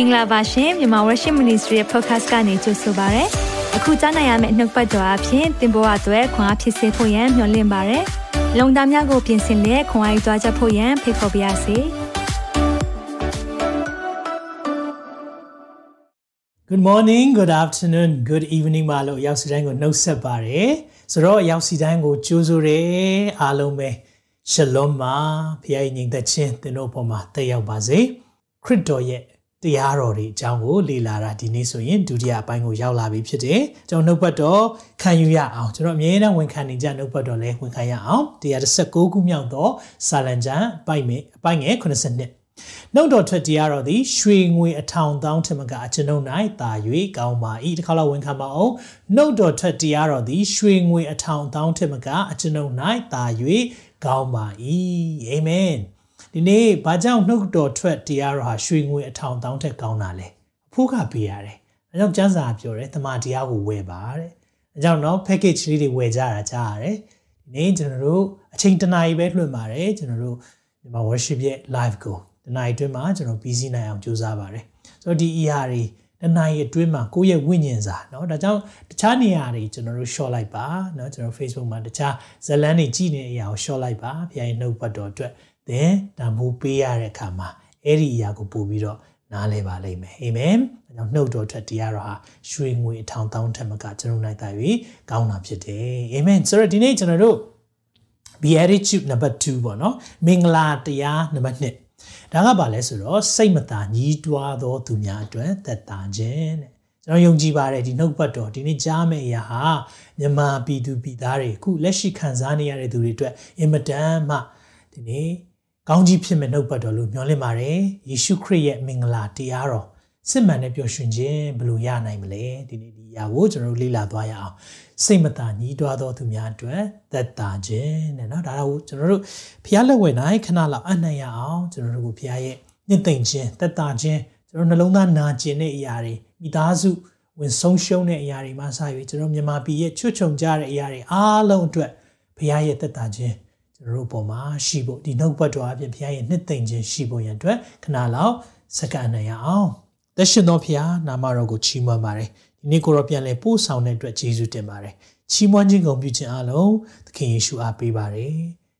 င်္ဂလာပါရှင်မြန်မာ Worship Ministry ရဲ့ podcast ကနေကြိုဆိုပါရစေ။အခုကြားနိုင်ရမယ့်နှုတ်ပတ်တော်အဖြစ်သင်ပေါ်အပ်ွယ်ခွန်အားဖြစ်စေဖို့ယံမျှဝင့်ပါရစေ။လုံတာများကိုပြင်ဆင်လက်ခွန်အားယူကြားချက်ဖို့ယံဖိတ်ခေါ်ပါရစေ။ Good morning, good afternoon, good evening မလို့ရောက်စီတိုင်းကိုနှုတ်ဆက်ပါရယ်ဆိုတော့ရောက်စီတိုင်းကိုကြိုးဆိုရဲအားလုံးပဲ Shalom ပါဖခင်ညီသက်ချင်းသင်တို့ပေါ်မှာတက်ရောက်ပါစေခရစ်တော်ရဲ့ တရားတော်တွေအကြောင်းကိုလေ့လာတာဒီနေ့ဆိုရင်ဒုတိယအပိုင်းကိုရောက်လာပြီဖြစ်တယ်ကျွန်တော်နှုတ်ပတ်တော်ခံယူရအောင်ကျွန်တော်အမြဲတမ်းဝန်ခံနေကြနှုတ်ပတ်တော်လဲဝန်ခံရအောင်116ခုမြောက်သောစာလံကျမ်းအပိုင်းငယ်အပိုင်းငယ်82နှုတ်တော်ထွက်တရားတော်သည်ရွှေငွေအထောင်တောင်းထမကအကျွန်ုပ်၌တာ၍ကောင်းပါ၏ဒီခါလောက်ဝန်ခံပါအောင်နှုတ်တော်ထွက်တရားတော်သည်ရွှေငွေအထောင်တောင်းထမကအကျွန်ုပ်၌တာ၍ကောင်းပါ၏အာမင် ဒီနေ့ဘာကြောင့်နှုတ်တော်ထွက်တရားတော်ဟာရွှေငွေအထောင်တောင်းထက်ကောင်းတာလဲအဖို့ကပေးရတယ်အဲကြောင့်ကျမ်းစာပြောတယ်တမန်တရားကိုဝယ်ပါတဲ့အဲကြောင့်တော့ package လေးတွေဝယ်ကြတာကြားရတယ်ဒီနေ့ကျွန်တော်တို့အချိန်တနာရီပဲလွှင့်ပါတယ်ကျွန်တော်တို့ဒီမှာ worship ရဲ့ live ကိုတနာရီအတွင်းမှာကျွန်တော်ပြီးစီးနိုင်အောင်ကြိုးစားပါတယ်ဆိုတော့ဒီ ER တွေတနာရီအတွင်းမှာကိုယ့်ရဲ့ဝိညာဉ်စာเนาะဒါကြောင့်တခြားနေရာတွေကျွန်တော်တို့ short လိုက်ပါเนาะကျွန်တော် Facebook မှာတခြားဇလန်းတွေကြည့်နေတဲ့အရာကို short လိုက်ပါဖခင်ရဲ့နှုတ်ပတ်တော်အတွက် သင်တန်ဖိုးပေးရတဲ့အခါမှာအဲ့ဒီအရာကိုပို့ပြီးတော့နားလဲပါလိမ့်မယ်အာမင်ဒါကြောင့်နှုတ်တော်ထက်တရားတော်ဟာရွှေငွေအထောင်တောင်းထက်မကကျွန်တော်နိုင်တာ၍ကောင်းတာဖြစ်တယ်အာမင်ဆိုတော့ဒီနေ့ကျွန်တော်တို့ beatitude number 2ပေါ့နော်မင်္ဂလာတရားနံပါတ်1ဒါကဘာလဲဆိုတော့စိတ်မသာညီးတွားသောသူများအတွက်သက်သာခြင်းတဲ့ကျွန်တော်ယုံကြည်ပါတယ်ဒီနှုတ်ပတ်တော်ဒီနေ့ကြားမယ့်အရာဟာမြန်မာပြည်သူပြည်သားတွေအခုလက်ရှိခံစားနေရတဲ့သူတွေအတွက်အင်မတန်မှဒီနေ့ ကောင်းကြီးဖြစ်မဲ့နှုတ်ပတ်တော်လို့မျှော်လင့်ပါတယ်ယေရှုခရစ်ရဲ့မင်္ဂလာတရားတော်စစ်မှန်တဲ့ပျော်ရွှင်ခြင်းဘယ်လိုရနိုင်မလဲဒီနေ့ဒီအရာကိုကျွန်တော်တို့လေ့လာသွားရအောင်စိတ်မသာညှိတွားသောသူများအတွက်သက်သာခြင်းတဲ့နော်ဒါတော့ကျွန်တော်တို့ဖျားလက်ဝဲနိုင်ခဏလောက်အနှံ့ရအောင်ကျွန်တော်တို့ကိုဖျားရဲ့ညှင့်သိမ့်ခြင်းသက်သာခြင်းကျွန်တော်နှလုံးသားနာကျင်တဲ့အရာတွေမိသားစုဝင်ဆုံးရှုံးတဲ့အရာတွေမှစပြီးကျွန်တော်မြန်မာပြည်ရဲ့ချွတ်ချုံကြတဲ့အရာတွေအားလုံးအတွက်ဖျားရဲ့သက်သာခြင်း ကျွန်တော်တို့ပေါ်မှာရှိဖို့ဒီနှုတ်ပတ်တော်အပြင်ဖျားရဲ့နှစ်သိမ့်ခြင်းရှိဖို့ရန်အတွက်ခဏလောက်စက္ကန့်နိုင်ရအောင်သက်ရှင်တော်ဖျားနာမတော်ကိုချီးမွမ်းပါတယ်ဒီနေ့ကိုတော့ပြန်လဲပို့ဆောင်တဲ့အတွက်ယေရှုတင်ပါတယ်ချီးမွမ်းခြင်းကုန်ပြုခြင်းအလုံးသခင်ယေရှုအားပေးပါတယ်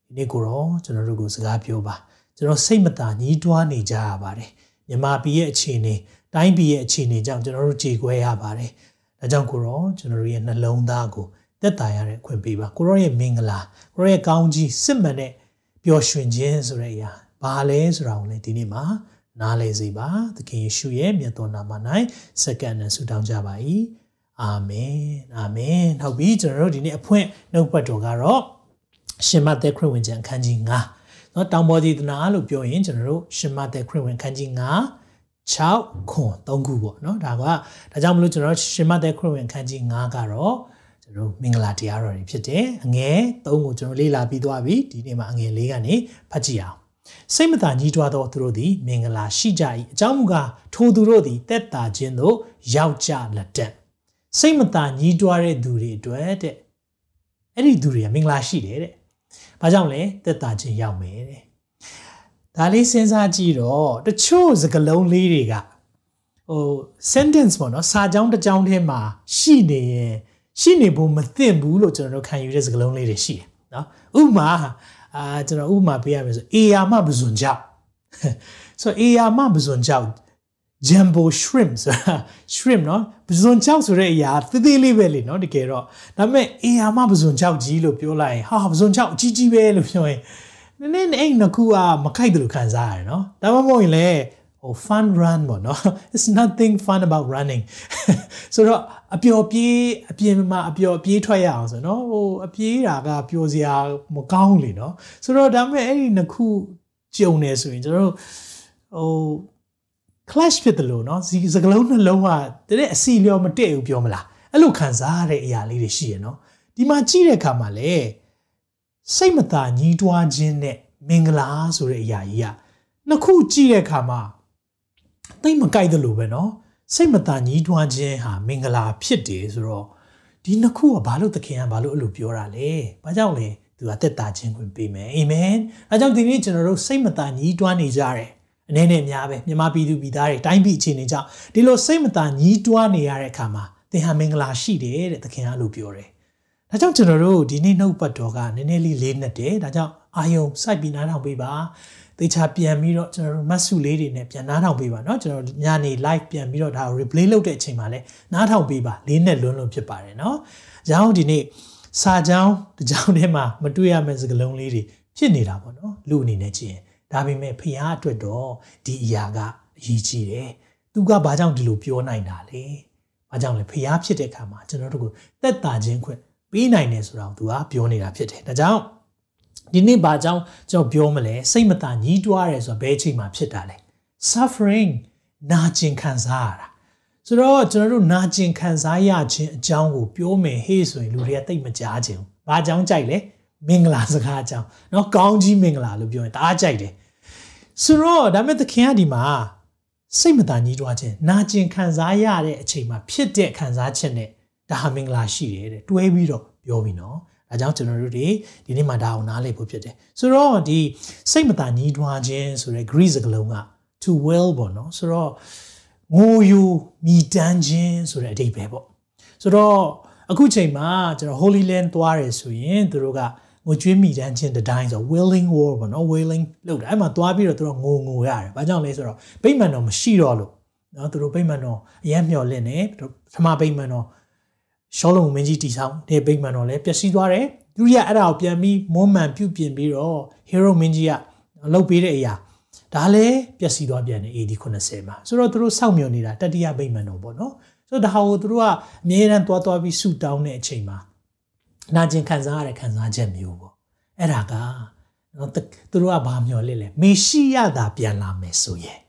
ဒီနေ့ကိုတော့ကျွန်တော်တို့ကိုစကားပြောပါကျွန်တော်စိတ်မသာညှိတွားနေကြရပါတယ်မြန်မာပြည်ရဲ့အခြေအနေတိုင်းပြည်ရဲ့အခြေအနေကြောင့်ကျွန်တော်တို့ကြေကွဲရပါတယ်ဒါကြောင့်ကိုတော့ကျွန်တော်တို့ရဲ့နှလုံးသားကို သက်သာရတဲ့အခွင့်ပေးပါကိုရောရဲ့မင်္ဂလာကိုရောရဲ့ကောင်းကြီးစစ်မှန်တဲ့ပျော်ရွှင်ခြင်းဆိုတဲ့အရာဘာလဲဆိုတာကိုလည်းဒီနေ့မှာနားလည်စေပါသခင်ယေရှုရဲ့မြတ်တော်နာမ၌စကန်နဲ့ဆုတောင်းကြပါ၏အာမင်အာမင်နောက်ပြီးကျွန်တော်တို့ဒီနေ့အဖွင့်နှုတ်ပတ်တော်ကတော့ရှင်မသက်ခရစ်ဝင်ကျမ်းအခန်းကြီး9နော်တောင်ပေါ်ဒီသနာလို့ပြောရင်ကျွန်တော်တို့ရှင်မသက်ခရစ်ဝင်အခန်းကြီး9 6ခွန်3ခုပေါ့နော်ဒါကဒါကြောင့်မလို့ကျွန်တော်ရှင်မသက်ခရစ်ဝင်အခန်းကြီး9ကတော့ ကျွန်တော်မင်္ဂလာတရားတော်တွေဖြစ်တယ်အငယ်3ကိုကျွန်တော်လေ့လာပြီးသွားပြီဒီနေ့မှာအငယ်4ကနေဖတ်ကြည့်အောင်စိတ်မသာညီးတွားသောသူတို့သည်မင်္ဂလာရှိကြ၏အကြောင်းမူကားထိုသူတို့သည်တက်တာခြင်းသို့ရောက်ကြလက်တတ်စိတ်မသာညီးတွားတဲ့သူတွေအတွက်တဲ့အဲ့ဒီသူတွေကမင်္ဂလာရှိတယ်တဲ့။ဘာကြောင့်လဲတက်တာခြင်းရောက်မယ်တဲ့။ဒါလေးစဉ်းစားကြည့်တော့တချို့စကားလုံးလေးတွေကဟို sentence ပေါ့နော်စာကြောင်းတစ်ကြောင်းထဲမှာရှိနေရင် ရှိနေဖို့မသင့်ဘူးလို့ကျွန်တော်တို့ခံယူတဲ့စကားလုံးလေးတွေရှိတယ်နော်။ဥပမာအာကျွန်တော်ဥပမာပေးရမယ်ဆိုအေယာမပဇွန်ကြောက်ဆိုအေယာမပဇွန်ကြောက် jumbo shrimp ဆိုတာ shrimp เนาะပဇွန်ကြောက်ဆိုတဲ့အရာသေးသေးလေးပဲလေเนาะတကယ်တော့ဒါပေမဲ့အေယာမပဇွန်ကြောက်ကြီးလို့ပြောလိုက်ရင်ဟာပဇွန်ကြောက်အကြီးကြီးပဲလို့ပြောရင်နည်းနည်းအဲ့နှစ်ခုကမခိုက်တယ်လို့ခံစားရတယ်เนาะဒါမှမဟုတ်ရင်လည်းဟို fun run ပေါ့နော် it's nothing fun about running ဆိုတော့ အပျော်ပြေးအပြင်မှာအပျော်ပြေးထွက်ရအောင်ဆိုနော်ဟိုအပြေးတာကပျော်စရာမကောင်းလေနော်ဆိုတော့ဒါပေမဲ့အဲ့ဒီနှစ်ခုကြုံနေဆိုရင်ကျွန်တော်ဟို clash ဖြစ်တယ်လို့နော်ဒီစကလုံးနှလုံးဟာတကယ်အစီလျော်မတည့်ဘူးပြောမလားအဲ့လိုခံစားရတဲ့အရာလေးတွေရှိရနော်ဒီမှာကြည့်တဲ့အခါမှာလေစိတ်မသာညှိတွားခြင်းနဲ့မင်္ဂလာဆိုတဲ့အရာကြီးကနှစ်ခုကြည့်တဲ့အခါမှာတိတ်မကြိုက်တယ်လို့ပဲနော် စိတ်မတန်ညီးတွားခြင်းဟာမင်္ဂလာဖြစ်တယ်ဆိုတော့ဒီနှစ်ခုကဘာလို့သခင်ကဘာလို့အဲ့လိုပြောတာလဲဘာကြောင့်လဲသူကတက်တာခြင်းခွင့်ပေးမယ်အာမင်အဲကြောင့်ဒီနေ့ကျွန်တော်တို့စိတ်မတန်ညီးတွားနေကြတယ်အနေနဲ့များပဲမြန်မာပြည်သူပြည်သားတွေတိုင်းပြည်အခြေအနေကြောင့်ဒီလိုစိတ်မသာညှီးတွားနေရတဲ့အခါမှာသင်ဟာမင်္ဂလာရှိတယ်တဲ့သခင်ကလို့ပြောတယ်။ဒါကြောင့်ကျွန်တော်တို့ဒီနေ့နှုတ်ပတ်တော်ကနည်းနည်းလေးလေးနဲ့တယ်။ဒါကြောင့်အာယုံစိုက်ပြီးနားထောင်ပေးပါ။ သေချာပြန်ပြီးတော့ကျွန်တော်တို့မတ်စုလေးတွေနဲ့ပြန်နားထောင်ပေးပါเนาะကျွန်တော်ညနေ live ပြန်ပြီးတော့ဒါ replay လုပ်တဲ့အချိန်မှာလည်းနားထောင်ပေးပါလေးနဲ့လွန်းလွန်းဖြစ်ပါတယ်เนาะ။ကြောင်းဒီနေ့စာကြောင်းတကြောင်းထဲမှာမတွေ့ရမယ့်စကားလုံးလေးတွေဖြစ်နေတာပေါ့เนาะလူအနေနဲ့ကြည့်ရင်ဒါပေမဲ့ဖခင်အတွက်တော့ဒီအရာကအရေးကြီးတယ်။သူကဘာကြောင့်ဒီလိုပြောနိုင်တာလဲ။ဘာကြောင့်လဲဖခင်ဖြစ်တဲ့အခါမှာကျွန်တော်တို့ကိုသက်တာခြင်းခွင့်ပေးနိုင်တယ်ဆိုတာကိုသူကပြောနေတာဖြစ်တယ်။ဒါကြောင့် ဒီနေ့ဘာကြောင့်ကျွန်တော်ပြောမလဲစိတ်မသာညှိတွားရဲဆိုတော့ဘယ်အချိန်မှာဖြစ်တာလဲ suffering နာကျင်ခံစားရတာဆိုတော့ကျွန်တော်တို့နာကျင်ခံစားရခြင်းအကြောင်းကိုပြောမယ်ဟေ့ဆိုရင်လူတွေကသိမကြားခြင်းဘာကြောင့်ကြိုက်လဲမင်္ဂလာစကားအကြောင်းเนาะကောင်းကြီးမင်္ဂလာလို့ပြောရင်တအားကြိုက်တယ်ဆိုတော့ဒါမဲ့သခင်ကဒီမှာစိတ်မသာညှိတွားခြင်းနာကျင်ခံစားရတဲ့အချိန်မှာဖြစ်တဲ့ခံစားချက်နဲ့ဒါဟာမင်္ဂလာရှိတယ်တဲ့တွဲပြီးတော့ပြောပြီးနော် ဒါကြောင့်ကျွန်တော်တို့ဒီဒီနေ့မှာဒါအောင်နားလည်ဖို့ဖြစ်တယ်ဆိုတော့ဒီစိတ်မသာညှိတွားခြင်းဆိုတဲ့ Greek စကားလုံးက to will ပေါ့နော်ဆိုတော့ငိုယိုမိတမ်းခြင်းဆိုတဲ့အဓိပ္ပာယ်ပေါ့ဆိုတော့အခုချိန်မှာကျွန်တော် Holy Land သွားတယ်ဆိုရင်သူတို့ကငိုကြွေးမိတမ်းခြင်းတတိုင်းဆို willing war ပေါ့နော် willing လို့အဲ့မှာသွားပြီးတော့သူတို့ငိုငိုရတယ်။ဘာကြောင့်လဲဆိုတော့ဗိမာန်တော်မရှိတော့လို့နော်သူတို့ဗိမာန်တော်အရင်မျော်လင့်နေပထမဗိမာန်တော် ရှောလုံးမင်းကြီးတီဆောင်တဲ့ဗိမာန်တော်လည်းပျက်စီးသွားတယ်။ဒုတိယအဲ့ဒါကိုပြန်ပြီးမွမ်းမံပြုပြင်ပြီးတော့ hero မင်းကြီးကလှုပ်ပေးတဲ့အရာဒါလည်းပျက်စီးသွားပြန်တယ် AD 80မှာဆိုတော့သူတို့စောင့်မျှော်နေတာတတိယဗိမာန်တော်ပေါ့နော်ဆိုတော့ဒါဟိုသူတို့ကအမြဲတမ်းသွားသွားပြီးဆူတောင်းတဲ့အချိန်မှာနာကျင်ခံစားရတဲ့ခံစားချက်မျိုးပေါ့အဲ့ဒါကနော်သူတို့ကဘာမျှော်လင့်လဲမေရှိယသာပြန်လာမယ်ဆိုရင်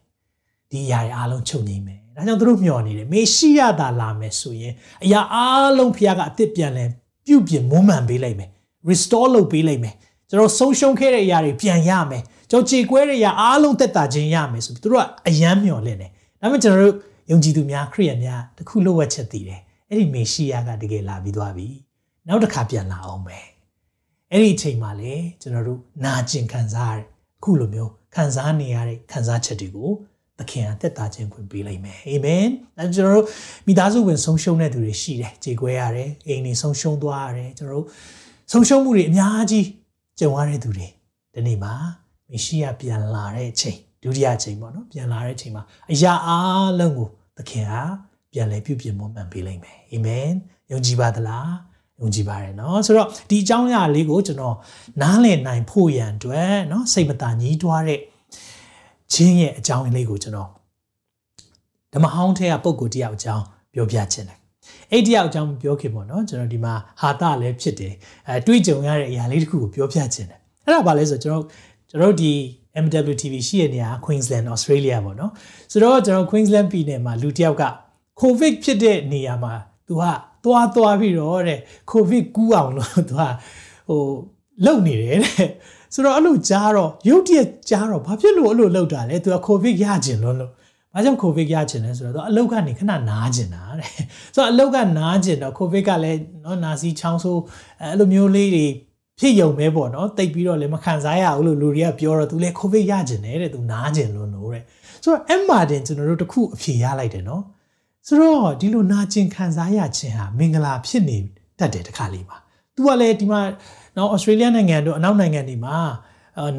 ဒီအရာတွေအားလုံးချုပ်ငိမ့်မယ် ဒါကြောင့်သူတို့မျှော်နေတယ်မေရှိယသာလာမယ်ဆိုရင်အရာအားလုံးဖခင်ကအစ်စ်ပြန်လဲပြုတ်ပြင်မွမ်းမံပေးလိုက်မယ် restore လုပ်ပေးလိုက်မယ်ကျွန်တော်ဆုံးရှုံးခဲ့တဲ့အရာတွေပြန်ရမယ်ကျွန်တော်ခြေကွဲတဲ့အရာအားလုံးသက်သာခြင်းရမယ်ဆိုပြီးသူတို့ကအယမ်းမျှော်လင့်တယ်ဒါပေမဲ့ကျွန်တော်တို့ယုံကြည်သူများခရိယန်များတခုလိုဝက်ချက်တည်တယ်အဲ့ဒီမေရှိယကတကယ်လာပြီးသွားပြီနောက်တစ်ခါပြန်လာအောင်ပဲအဲ့ဒီအချိန်မှာလေကျွန်တော်တို့နာကျင်ခံစားရတဲ့အခုလိုမျိုးခံစားနေရတဲ့ခံစားချက်တွေကို သခင်ကသက်သာခြင်းခွင့်ပေးလိုက်မယ်အာမင်အဲကျွန်တော်တို့မိသားစုဝင်ဆုံးရှုံးတဲ့သူတွေရှိတယ်ကြေကွဲရတယ်အိမ်တွေဆုံးရှုံးသွားရတယ်ကျွန်တော်တို့ဆုံးရှုံးမှုတွေအများကြီးကြုံရတဲ့သူတွေဒီနေ့မှာမေရှိယပြန်လာတဲ့အချိန်ဒုတိယအချိန်ပေါ့နော်ပြန်လာတဲ့အချိန်မှာအရာအလုံးကိုသခင်ကပြန်လဲပြုပြင်မွမ်းမံပေးလိုက်မယ်အာမင်ယုံကြည်ပါသလားယုံကြည်ပါတယ်เนาะဆိုတော့ဒီအကြောင်းအရာလေးကိုကျွန်တော်နားလည်နိုင်ဖို့ရန်အတွက်เนาะစိတ်မသာညှိတွားတဲ့ ခြင်းရဲ့အကြောင်းအလေးကိုကျွန်တော်ဓမ္မဟောင်းထဲကပုံကိုတယောက်အကြောင်းပြောပြခြင်းတယ်အဲ့တယောက်အကြောင်းပြောခင်ပေါ့နော်ကျွန်တော်ဒီမှာဟာတာလည်းဖြစ်တယ်အဲတွေ့ကြုံရတဲ့အရာလေးတစ်ခုကိုပြောပြခြင်းတယ်အဲ့ဒါဘာလဲဆိုတော့ကျွန်တော်ကျွန်တော်ဒီ MWTV ရှိတဲ့နေရာ Queensland Australia ပေါ့နော်ဆိုတော့ကျွန်တော် Queensland ပြည်နယ်မှာလူတစ်ယောက်က COVID ဖြစ်တဲ့နေရာမှာသူကသွားသွားပြီးတော့တဲ့ COVID ကူးအောင်လို့သူကဟိုလုံနေတယ်တဲ့ ဆိုတော့အဲ့လိုကြားတော့ရုတ်တရက်ကြားတော့ဘာဖြစ်လို့အဲ့လိုလုပ်တာလဲသူက COVID ရကျင်လို့လို့ဘာကြောင့် COVID ရကျင်လဲဆိုတော့အလုတ်ကနေခဏနားကျင်တာတဲ့ဆိုတော့အလုတ်ကနားကျင်တော့ COVID ကလည်းနော်နာစီချောင်းဆိုးအဲ့လိုမျိုးလေးတွေဖြစ်ယုံပဲပေါ့နော်တိတ်ပြီးတော့လည်းမခံစားရဘူးလို့လူတွေကပြောတော့သူလည်းကိုဗစ်ရကျင်တယ်တဲ့သူနားကျင်လို့လို့တဲ့ဆိုတော့အမ်မာတင်ကျွန်တော်တို့တခုအဖြေရလိုက်တယ်နော်ဆိုတော့ဒီလိုနာကျင်ခံစားရခြင်းဟာမင်္ဂလာဖြစ်နေတတ်တယ်တခါလေးပါသူကလည်းဒီမှာနော်ဩစတြေးလျနိုင်ငံတို့အနောက်နိုင်ငံတွေမှာ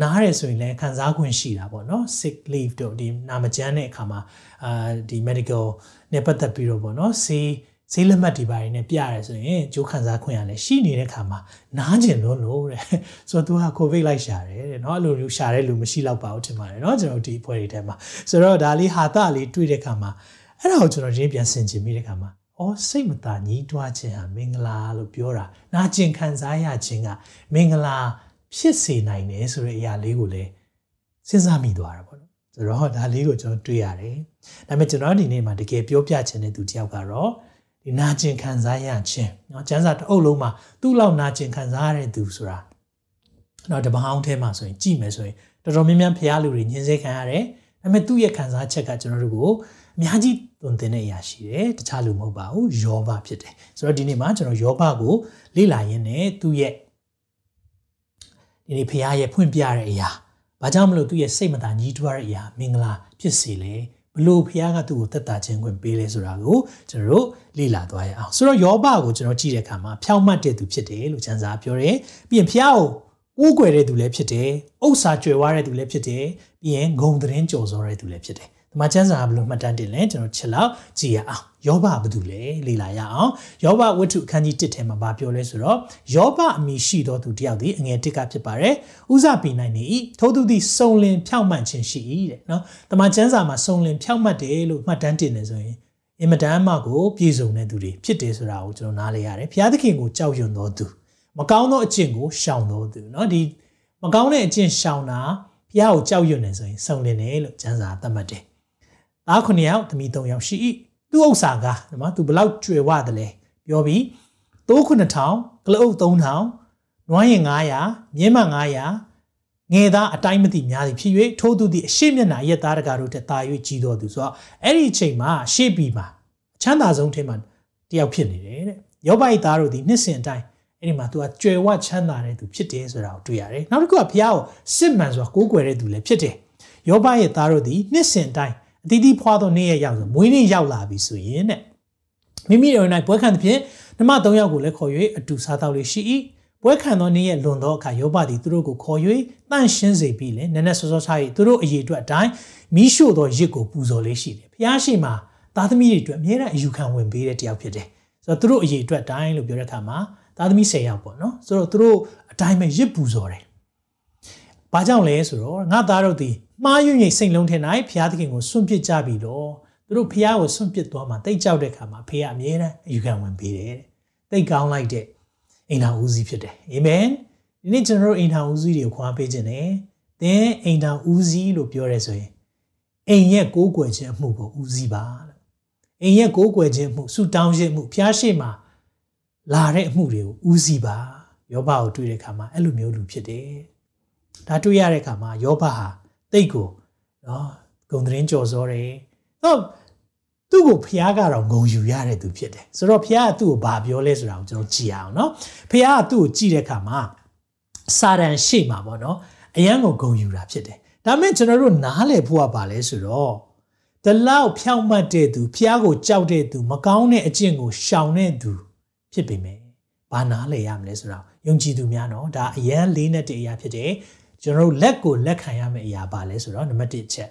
နားရဆိုရင်လည်းခံစား권ရှိတာပေါ့နော် sick leave တို့ဒီနာမကျန်းတဲ့အခါမှာအာဒီ medical နဲ့ပတ်သက်ပြီးတော့ပေါ့နော်ဆေးဈေးလက်မှတ်ဒီပိုင်းနဲ့ပြရဲဆိုရင်ကြိုးခံစားခွင့်ရလဲရှိနေတဲ့ခါမှာနားကျင်လို့လို့တဲ့ဆိုတော့ तू ဟာကိုဗစ်လိုက်ရှာတယ်တဲ့เนาะအဲ့လိုမျိုးရှာတဲ့လူမရှိတော့ပါဘူးထင်ပါတယ်เนาะကျွန်တော်ဒီအဖွဲ့တွေထဲမှာဆိုတော့ဒါလေးဟာတာလေးတွေ့တဲ့ခါမှာအဲ့ဒါကိုကျွန်တော်ရင်းပြန်ဆင်ခြင်မိတဲ့ခါမှာ အော်စိတ်မသာညှိတွားခြင်းဟာမင်္ဂလာလို့ပြောတာနာကျင်ခံစားရခြင်းကမင်္ဂလာဖြစ်စေနိုင်တယ်ဆိုတဲ့အရာလေးကိုလည်းစဉ်းစားမိသွားတာပေါ့နော်ဆိုတော့ဒါလေးကိုကျွန်တော်တွေ့ရတယ်ဒါပေမဲ့ကျွန်တော်ဒီနေ့မှာတကယ်ပြောပြချင်တဲ့သူတယောက်ကတော့ဒီနာကျင်ခံစားရခြင်းเนาะကျန်းစာတစ်အုပ်လုံးမှာသူ့လောက်နာကျင်ခံစားရတဲ့သူဆိုတာเนาะတပဟောင်းထဲမှာဆိုရင်ကြည့်မယ်ဆိုရင်တော်တော်များများဖျားလူတွေညှင်းဆဲခံရတယ်ဒါပေမဲ့သူ့ရဲ့ခံစားချက်ကကျွန်တော်တို့ကို အများကြီးသွန်သင်တဲ့အရာရှိတယ်တခြားလူမဟုတ်ပါဘူးယောဘဖြစ်တယ်ဆိုတော့ဒီနေ့မှာကျွန်တော်ယောဘကိုလေ့လာရင်းနဲ့သူ့ရဲ့ဒီနေ့ဖျားရဲ့ဖွင့်ပြတဲ့အရာဘာကြောင့်မလို့သူ့ရဲ့စိတ်မသာညှိတွားတဲ့အရာမင်္ဂလာဖြစ်စေလဲဘလို့ဖခင်ကသူ့ကိုသက်တာခြင်းခွင့်ပေးလဲဆိုတာကိုကျွန်တော်တို့လေ့လာသွားရအောင်ဆိုတော့ယောဘကိုကျွန်တော်ကြည့်တဲ့အခါမှာဖြောင့်မတ်တဲ့သူဖြစ်တယ်လို့ကျမ်းစာပြောတယ်ပြီးရင်ဖခင်ကိုကိုးကွယ်တဲ့သူလည်းဖြစ်တယ်ဥစ္စာကြွယ်ဝတဲ့သူလည်းဖြစ်တယ်ပြီးရင်ဂုံသတင်းကြော်စောတဲ့သူလည်းဖြစ်တယ် ဒီမှာကျမ်းစာဘယ်လိုမှတ်တမ်းတင်လဲကျွန်တော်ချက်လောက်ကြည့်ရအောင်ယောဘဘာတူလဲလေ့လာရအောင်ယောဘဝတ္ထုအခန်းကြီး1ထဲမှာဗာပြောလဲဆိုတော့ယောဘအမည်ရှိသောသူတယောက်သည်အငယ်1ကဖြစ်ပါတယ်ဥဇပီနိုင်နေ၏ထိုသူသည်စုံလင်ဖြောက်မှန်ခြင်းရှိ၏တဲ့နော်တမန်ကျမ်းစာမှာစုံလင်ဖြောက်မှတ်တယ်လို့မှတ်တမ်းတင်နေဆိုရင်အင်မတန်မှကိုပြည့်စုံတဲ့သူတွေဖြစ်တယ်ဆိုတာကိုကျွန်တော်နားလည်ရတယ်ဘုရားသခင်ကိုကြောက်ရွံ့သောသူမကောင်းသောအကျင့်ကိုရှောင်သောသူနော်ဒီမကောင်းတဲ့အကျင့်ရှောင်တာဘုရားကိုကြောက်ရွံ့နေဆိုရင်စုံလင်တယ်လို့ကျမ်းစာသတ်မှတ်တယ် သား9ယောက်သမီး3ယောက်ရှိ၏သူ့ဥစ္စာကနော်သူဘလောက်ကျွယ်ဝတယ်လဲပြောပြီးသိုး9000ကလအုပ်3000နွားရင်900မြင်းမ900ငယ်သားအတိုင်းမသိများသည်ဖြစ်၍ထိုးသူသည်အရှိမျက်နှာရက်သားတကာတို့ထက်သာ၍ကြီးတော်သူဆိုတော့အဲ့ဒီအချိန်မှာရှေ့ပြီးမှာအချမ်းသာဆုံးထဲမှာတယောက်ဖြစ်နေတယ်တဲ့ယောဘိုက်သားတို့သည်နှစ်စဉ်အတိုင်းအဲ့ဒီမှာ तू ကကြွယ်ဝချမ်းသာတဲ့သူဖြစ်တယ်ဆိုတာကိုတွေ့ရတယ်နောက်တစ်ခုကဘုရားကိုစစ်မှန်စွာကိုးကွယ်တဲ့သူလည်းဖြစ်တယ်ယောဘရဲ့သားတို့သည်နှစ်စဉ်အတိုင်း အတီးတီးဖွာသောနေ့ရက်ရောက်ဆိုမွေးနေ့ရောက်လာပြီဆိုရင်တဲ့မိမိတို့၌ပွဲခံသဖြင့်နှမ၃ယောက်ကိုလည်းခေါ်၍အတူစားတော့လေရှိ၏ပွဲခံသောနေ့ရက်လွန်သောအခါယောဘသည်သူတို့ကိုခေါ်၍တန့်ရှင်းစေပြီးလေနည်းနည်းစောစောချ၍သူတို့အရေးအတွက်အတိုင်းမိရှို့သောရစ်ကိုပူဇော်လေးရှိတယ်ဖျားရှိမှာသားသမီးတွေအတွက်အမြဲတမ်းအယူခံဝင်ပေးတဲ့တယောက်ဖြစ်တယ်ဆိုတော့သူတို့အရေးအတွက်တိုင်းလို့ပြောတဲ့အခါမှာသားသမီး၁၀ယောက်ပေါ့နော်ဆိုတော့သူတို့အတိုင်းပဲရစ်ပူဇော်တယ် ဘာကြောင့်လဲဆိုတော့ငါသားတို့ဒီမှားယွင်းရိတ်စိတ်လုံးထင်၌ဘုရားသခင်ကိုစွန့်ပစ်ကြပြီတော့သူတို့ဘုရားကိုစွန့်ပစ်သွားမှတိတ်ကြောက်တဲ့ခါမှာဖေကအမြဲတမ်းအယူခံဝင်ပေးတယ်တိတ်ကောင်းလိုက်တဲ့အိမ်တော်ဦးစီးဖြစ်တယ်အာမင်ဒီနေ့ကျွန်တော်တို့အိမ်တော်ဦးစီးတွေကိုခွာပေးခြင်းနဲ့သင်အိမ်တော်ဦးစီးလို့ပြောရဲဆိုရင်အိမ်ရဲ့ကိုးကွယ်ခြင်းအမှုကိုဦးစီးပါလို့အိမ်ရဲ့ကိုးကွယ်ခြင်းမှုဆူတောင်းခြင်းမှုဖျားရှိမှာလာတဲ့အမှုတွေကိုဦးစီးပါယောဘကိုတွေ့တဲ့အခါမှာအဲ့လိုမျိုးလူဖြစ်တယ် ဒါတွေ့ရတဲ့အခါမှာယောဘဟာတိတ်ကိုနော်ဂုံသတင်းကြော်စောတယ်တော့သူ့ကိုဖះကတော့ဂုံယူရတဲ့သူဖြစ်တယ်ဆိုတော့ဖះကသူ့ကိုဘာပြောလဲဆိုတာကိုကျွန်တော်ကြည့်အောင်နော်ဖះကသူ့ကိုကြည့်တဲ့အခါမှာစာတန်ရှေ့မှာပေါ့နော်အယံကိုဂုံယူတာဖြစ်တယ်ဒါမဲ့ကျွန်တော်တို့နားလည်ဖို့ကပါလဲဆိုတော့တလောက်ဖြောင့်မတ်တဲ့သူဖះကိုကြောက်တဲ့သူမကောင်းတဲ့အကျင့်ကိုရှောင်တဲ့သူဖြစ်ပေမဲ့ဘာနားလည်ရမလဲဆိုတော့ယုံကြည်သူများနော်ဒါအယံလေးနဲ့တဲ့အရာဖြစ်တယ် ကျွန်တော်တို့လက်ကိုလက်ခံရမယ့်အရာပါလဲဆိုတော့နံပါတ်1ချက်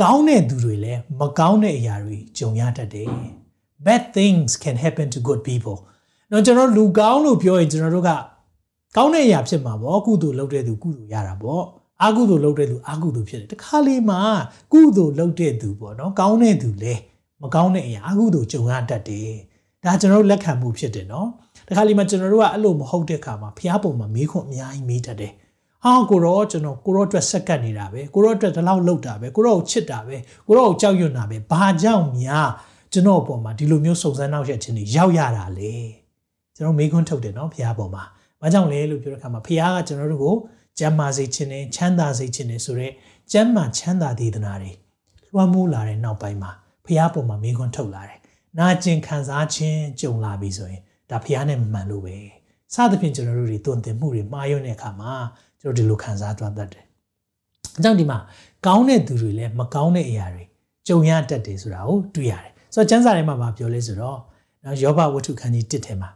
ကောင်းတဲ့သူတွေလည်းမကောင်းတဲ့အရာတွေကြုံရတတ်တယ် bad things can happen to good people တော့ကျွန်တော်လူကောင်းလို့ပြောရင်ကျွန်တော်တို့ကကောင်းတဲ့အရာဖြစ်မှာပေါ့ကုသိုလ်လုပ်တဲ့သူကုသိုလ်ရတာပေါ့အကုသိုလ်လုပ်တဲ့သူအကုသိုလ်ဖြစ်တယ်တခါလေးမှာကုသိုလ်လုပ်တဲ့သူပေါ့နော်ကောင်းတဲ့သူလည်းမကောင်းတဲ့အရာအကုသိုလ်ကြုံရတတ်တယ်ဒါကျွန်တော်တို့လက်ခံမှုဖြစ်တယ်နော်တခါလေးမှာကျွန်တော်တို့ကအဲ့လိုမဟုတ်တဲ့ခါမှာဖျားပုံမှာမေးခွန်းအများကြီးမေးတတ်တယ် ဟာကိုရောကျွန်တော်ကိုရောအတွက်ဆက်ကပ်နေတာပဲကိုရောအတွက်ဒီလောက်လောက်တာပဲကိုရောကိုချစ်တာပဲကိုရောကိုကြောက်ရွံ့တာပဲဘာကြောင့်များကျွန်တော်အပေါ်မှာဒီလိုမျိုးစုံစမ်းနောက်ရက်ခြင်းတွေရောက်ရတာလေကျွန်တော်မေးခွန်းထုတ်တယ်နော်ဖះပေါ်မှာဘာကြောင့်လဲလို့ပြောတဲ့အခါမှာဖះကကျွန်တော်တို့ကိုကျမ်းမာစေခြင်းနဲ့ချမ်းသာစေခြင်းနဲ့ဆိုတော့ကျမ်းမာချမ်းသာဒေသနာတွေလွှမ်းမိုးလာတဲ့နောက်ပိုင်းမှာဖះပေါ်မှာမေးခွန်းထုတ်လာတယ်နာကျင်ခံစားခြင်းကြုံလာပြီဆိုရင်ဒါဖះနဲ့မမှန်လို့ပဲစသဖြင့်ကျွန်တော်တို့တွေတုံတင်မှုတွေမှားယွင်းတဲ့အခါမှာ ကျွန်တော်ဒီလိုခံစားသွားတတ်တယ်။အကြောင်းဒီမှာကောင်းတဲ့သူတွေလည်းမကောင်းတဲ့အရာတွေကြုံရတတ်တယ်ဆိုတာကိုတွေ့ရတယ်။ဆိုတော့ကျမ်းစာထဲမှာမပြောလဲဆိုတော့နော်ယောဘဝတ္ထုခန်းကြီး1ထဲမှာ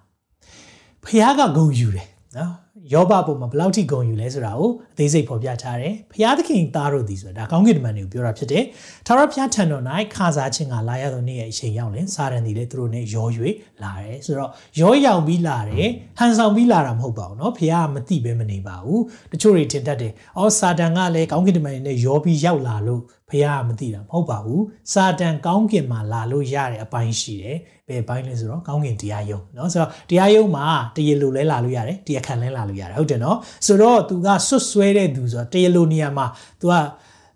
ဖះကဂုံယူတယ်နော် ယောဘပုံမှာဘယ်လောက်ထိဂုံယူလဲဆိုတာကိုအသေးစိတ်ဖော်ပြထားတယ်။ဖျားသခင်သားတို့သည်ဆိုတာဒါကောင်းကင်တမန်တွေကိုပြောတာဖြစ်တယ်။ထာဝရဘုရားထံတော်၌ခါစားခြင်းကလာရသောနေ့ရဲ့အချိန်ရောက်ရင်စာရန်သည်လည်းသူတို့နဲ့ရော၍လာတယ်ဆိုတော့ရောရောက်ပြီးလာတယ်ဟန်ဆောင်ပြီးလာတာမဟုတ်ပါဘူးเนาะဖျားကမသိပဲမနေပါဘူး။တချို့တွေထင်တတ်တယ်။အော်စာတန်ကလည်းကောင်းကင်တမန်တွေနဲ့ရောပြီးရောက်လာလို့ ဖះကမသိတာမဟုတ်ပါဘူးစာတန်ကောင်းကင်မှာလာလို့ရတဲ့အပိုင်းရှိတယ်ဘယ်ပိုင်းလဲဆိုတော့ကောင်းကင်တရားယုံเนาะဆိုတော့တရားယုံမှာတရလိုလဲလာလို့ရတယ်တရားခံလဲလာလို့ရတယ်ဟုတ်တယ်เนาะဆိုတော့ तू ကဆွတ်ဆွဲတဲ့သူဆိုတော့တရလိုနေရာမှာ तू က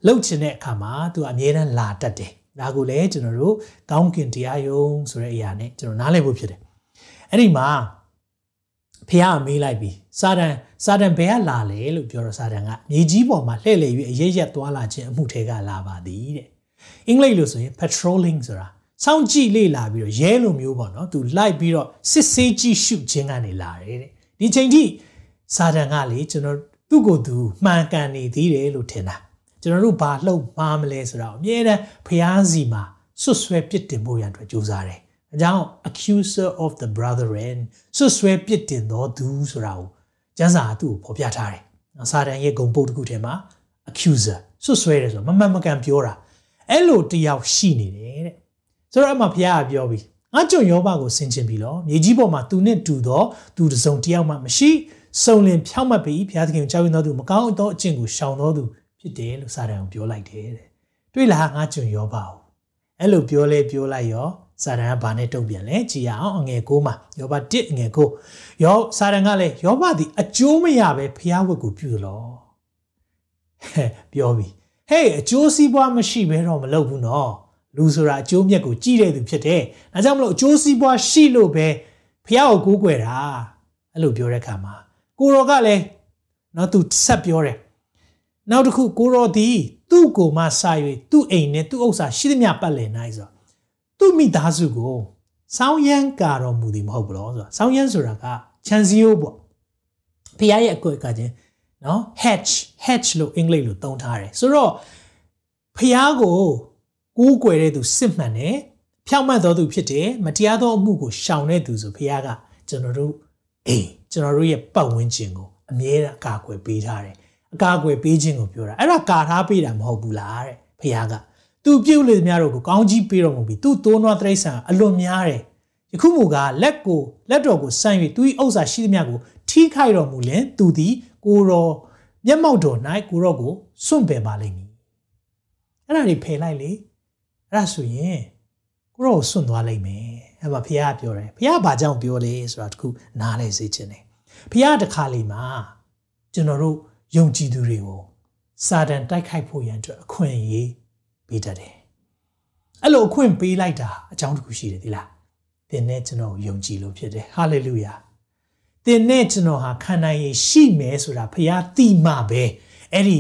လှုပ်ချင်တဲ့အခါမှာ तू အမြဲတမ်းလာတတ်တယ်ဒါကိုလည်းကျွန်တော်တို့ကောင်းကင်တရားယုံဆိုတဲ့အရာနဲ့ကျွန်တော်နားလည်ဖို့ဖြစ်တယ်အဲ့ဒီမှာ ဖះမေးလိုက်ပြီစာတန်စာတန်ဘယ်ကလာလဲလို့ပြောတော့စာတန်ကမြေကြီးပေါ်မှာလှည့်လည်၍အရေးရက်သွားလာခြင်းအမှုထဲကလာပါသည်တဲ့အင်္ဂလိပ်လို့ဆိုရင် patrolling ဆိုတာစောင့်ကြည့်လေ့လာပြီးတော့ရဲလိုမျိုးပေါ့နော်သူလိုက်ပြီးတော့စစ်ဆေးကြည့်ရှုခြင်းကနေလာတယ်တဲ့ဒီချိန်ထိစာတန်ကလေကျွန်တော်သူ့ကိုယ်သူမှန်ကန်နေသေးတယ်လို့ထင်တာကျွန်တော်တို့ဘာလှုပ်မှားမလဲဆိုတော့အမြဲတမ်းဖျားစီမှာဆွဆွဲပြစ်တင်ဖို့ရန်အတွက်ကြိုးစားတယ်။ အကြောင်း accuser of the brethren ဆွဆွဲပြစ်တင်တော်သူဆိုတာကိုကျမ်းစာကသူ့ကိုဖော်ပြထားတယ်။စာတန်ရဲ့ဂုံပုတ်တစ်ခုထဲမှာ accuser ဆွဆွဲတယ်ဆိုတော့မမှန်မကန်ပြောတာအဲ့လိုတယောက်ရှိနေတယ်တဲ့။ဆိုတော့အမှဖျားကပြောပြီးငါကြုံယောဘကိုဆင်ခြင်ပြီလို့မြေကြီးပေါ်မှာသူနဲ့တူတော့သူတစုံတယောက်မှမရှိစုံလင်ဖြောက်မှတ်ပြီးဘုရားသခင်ကိုကြောက်ရွံ့တော်သူမကောင်းသောအကျင့်ကိုရှောင်တော်သူဖြစ်တယ်လို့စာတန်ကိုပြောလိုက်တယ်တဲ့တွေ့လားငါကြုံယောဘကိုအဲ့လိုပြောလဲပြောလိုက်ရော စာတန်ကဘာနဲ့တုံ့ပြန်လဲကြည်ရအောင်အငယ်ကိုမှာယောဘ1အငယ်ကိုယောစာတန်ကလည်းယောဘသည်အကျိုးမရပဲဘုရားဝတ်ကိုပြုလို့ပြောပြီဟေးအကျိုးစီးပွားမရှိဘဲတော့မလုပ်ဘူးနော်လူဆိုတာအကျိုးမြတ်ကိုကြည့်တဲ့သူဖြစ်တယ်။ဒါကြောင့်မလို့အကျိုးစီးပွားရှိလို့ပဲဖះကိုကိုးကွယ်တာအဲ့လိုပြောတဲ့အခါမှာကိုရောကလည်းနော်သူဆက်ပြောတယ်။နောက်တစ်ခုကိုရောဒီသူ့ကိုမှစာ၍သူ့အိမ်နဲ့သူ့ဥစ္စာရှိသမျှပတ်လည်နိုင်ဆို သူ့မိသားစုကိုစောင်းရမ်းကာတော်မူသည်မဟုတ်ဘူးလို့ဆိုတာစောင်းရမ်းဆိုတာကခြံစည်းရိုးပေါ့ဖះရဲ့အကွက်ကချင်းနော် hatch hatch လို့အင်္ဂလိပ်လိုသုံးထားတယ်ဆိုတော့ဖះကိုကိုးကွယ်တဲ့သူစစ်မှန်တယ်ဖြောင့်မတ်တော်သူဖြစ်တယ်မတရားသောအမှုကိုရှောင်တဲ့သူဆိုဘုရားကကျွန်တော်တို့အိမ်ကျွန်တော်တို့ရဲ့ပတ်ဝန်းကျင်ကိုအမြဲတမ်းအကာအကွယ်ပေးထားတယ်အကာအကွယ်ပေးခြင်းကိုပြောတာအဲ့ဒါကာထားပေးတာမဟုတ်ဘူးလားတဲ့ဘုရားက သူပြုတ်လေသမျှတို့ကိုကောင်းကြီးပေးတော်မူပြီးသူသိုးနွားတိရစ္ဆာန်အလွန်များတယ်ယခုမူကလက်ကိုလက်တော်ကိုဆန့်၍သူ၏ဥစ္စာရှိသမျှကိုထိခိုက်တော်မူလင်သူသည်ကိုတော်မျက်မှောက်တော်၌ကိုရောကိုစွန့်ပယ်ပါလိမ့်မည်အဲ့ဒါတွေဖယ်လိုက်လေအဲ့ဒါဆိုရင်ကိုရောဆွန့်သွားလိမ့်မယ်အဲ့မှာဘုရားပြောတယ်ဘုရားဘာကြောင့်ပြောလဲဆိုတာတခုနားလဲစေခြင်းတယ်ဘုရားတခါလေမှာကျွန်တော်တို့ယုံကြည်သူတွေကိုစာတန်တိုက်ခိုက်ဖို့ရန်အတွက်အခွင့်အရေး ပေးတတ်တယ်အဲ့လိုအခွင့်ပေးလိုက်တာအကြောင်းတစ်ခုရှိတယ်ဒီလားသင်နဲ့ကျွန်တော်ယုံကြည်လို့ဖြစ်တယ်ဟာလေလုယာသင်နဲ့ကျွန်တော်ဟာခံနိုင်ရရှိမယ်ဆိုတာဘုရားသိမှပဲအဲ့ဒီ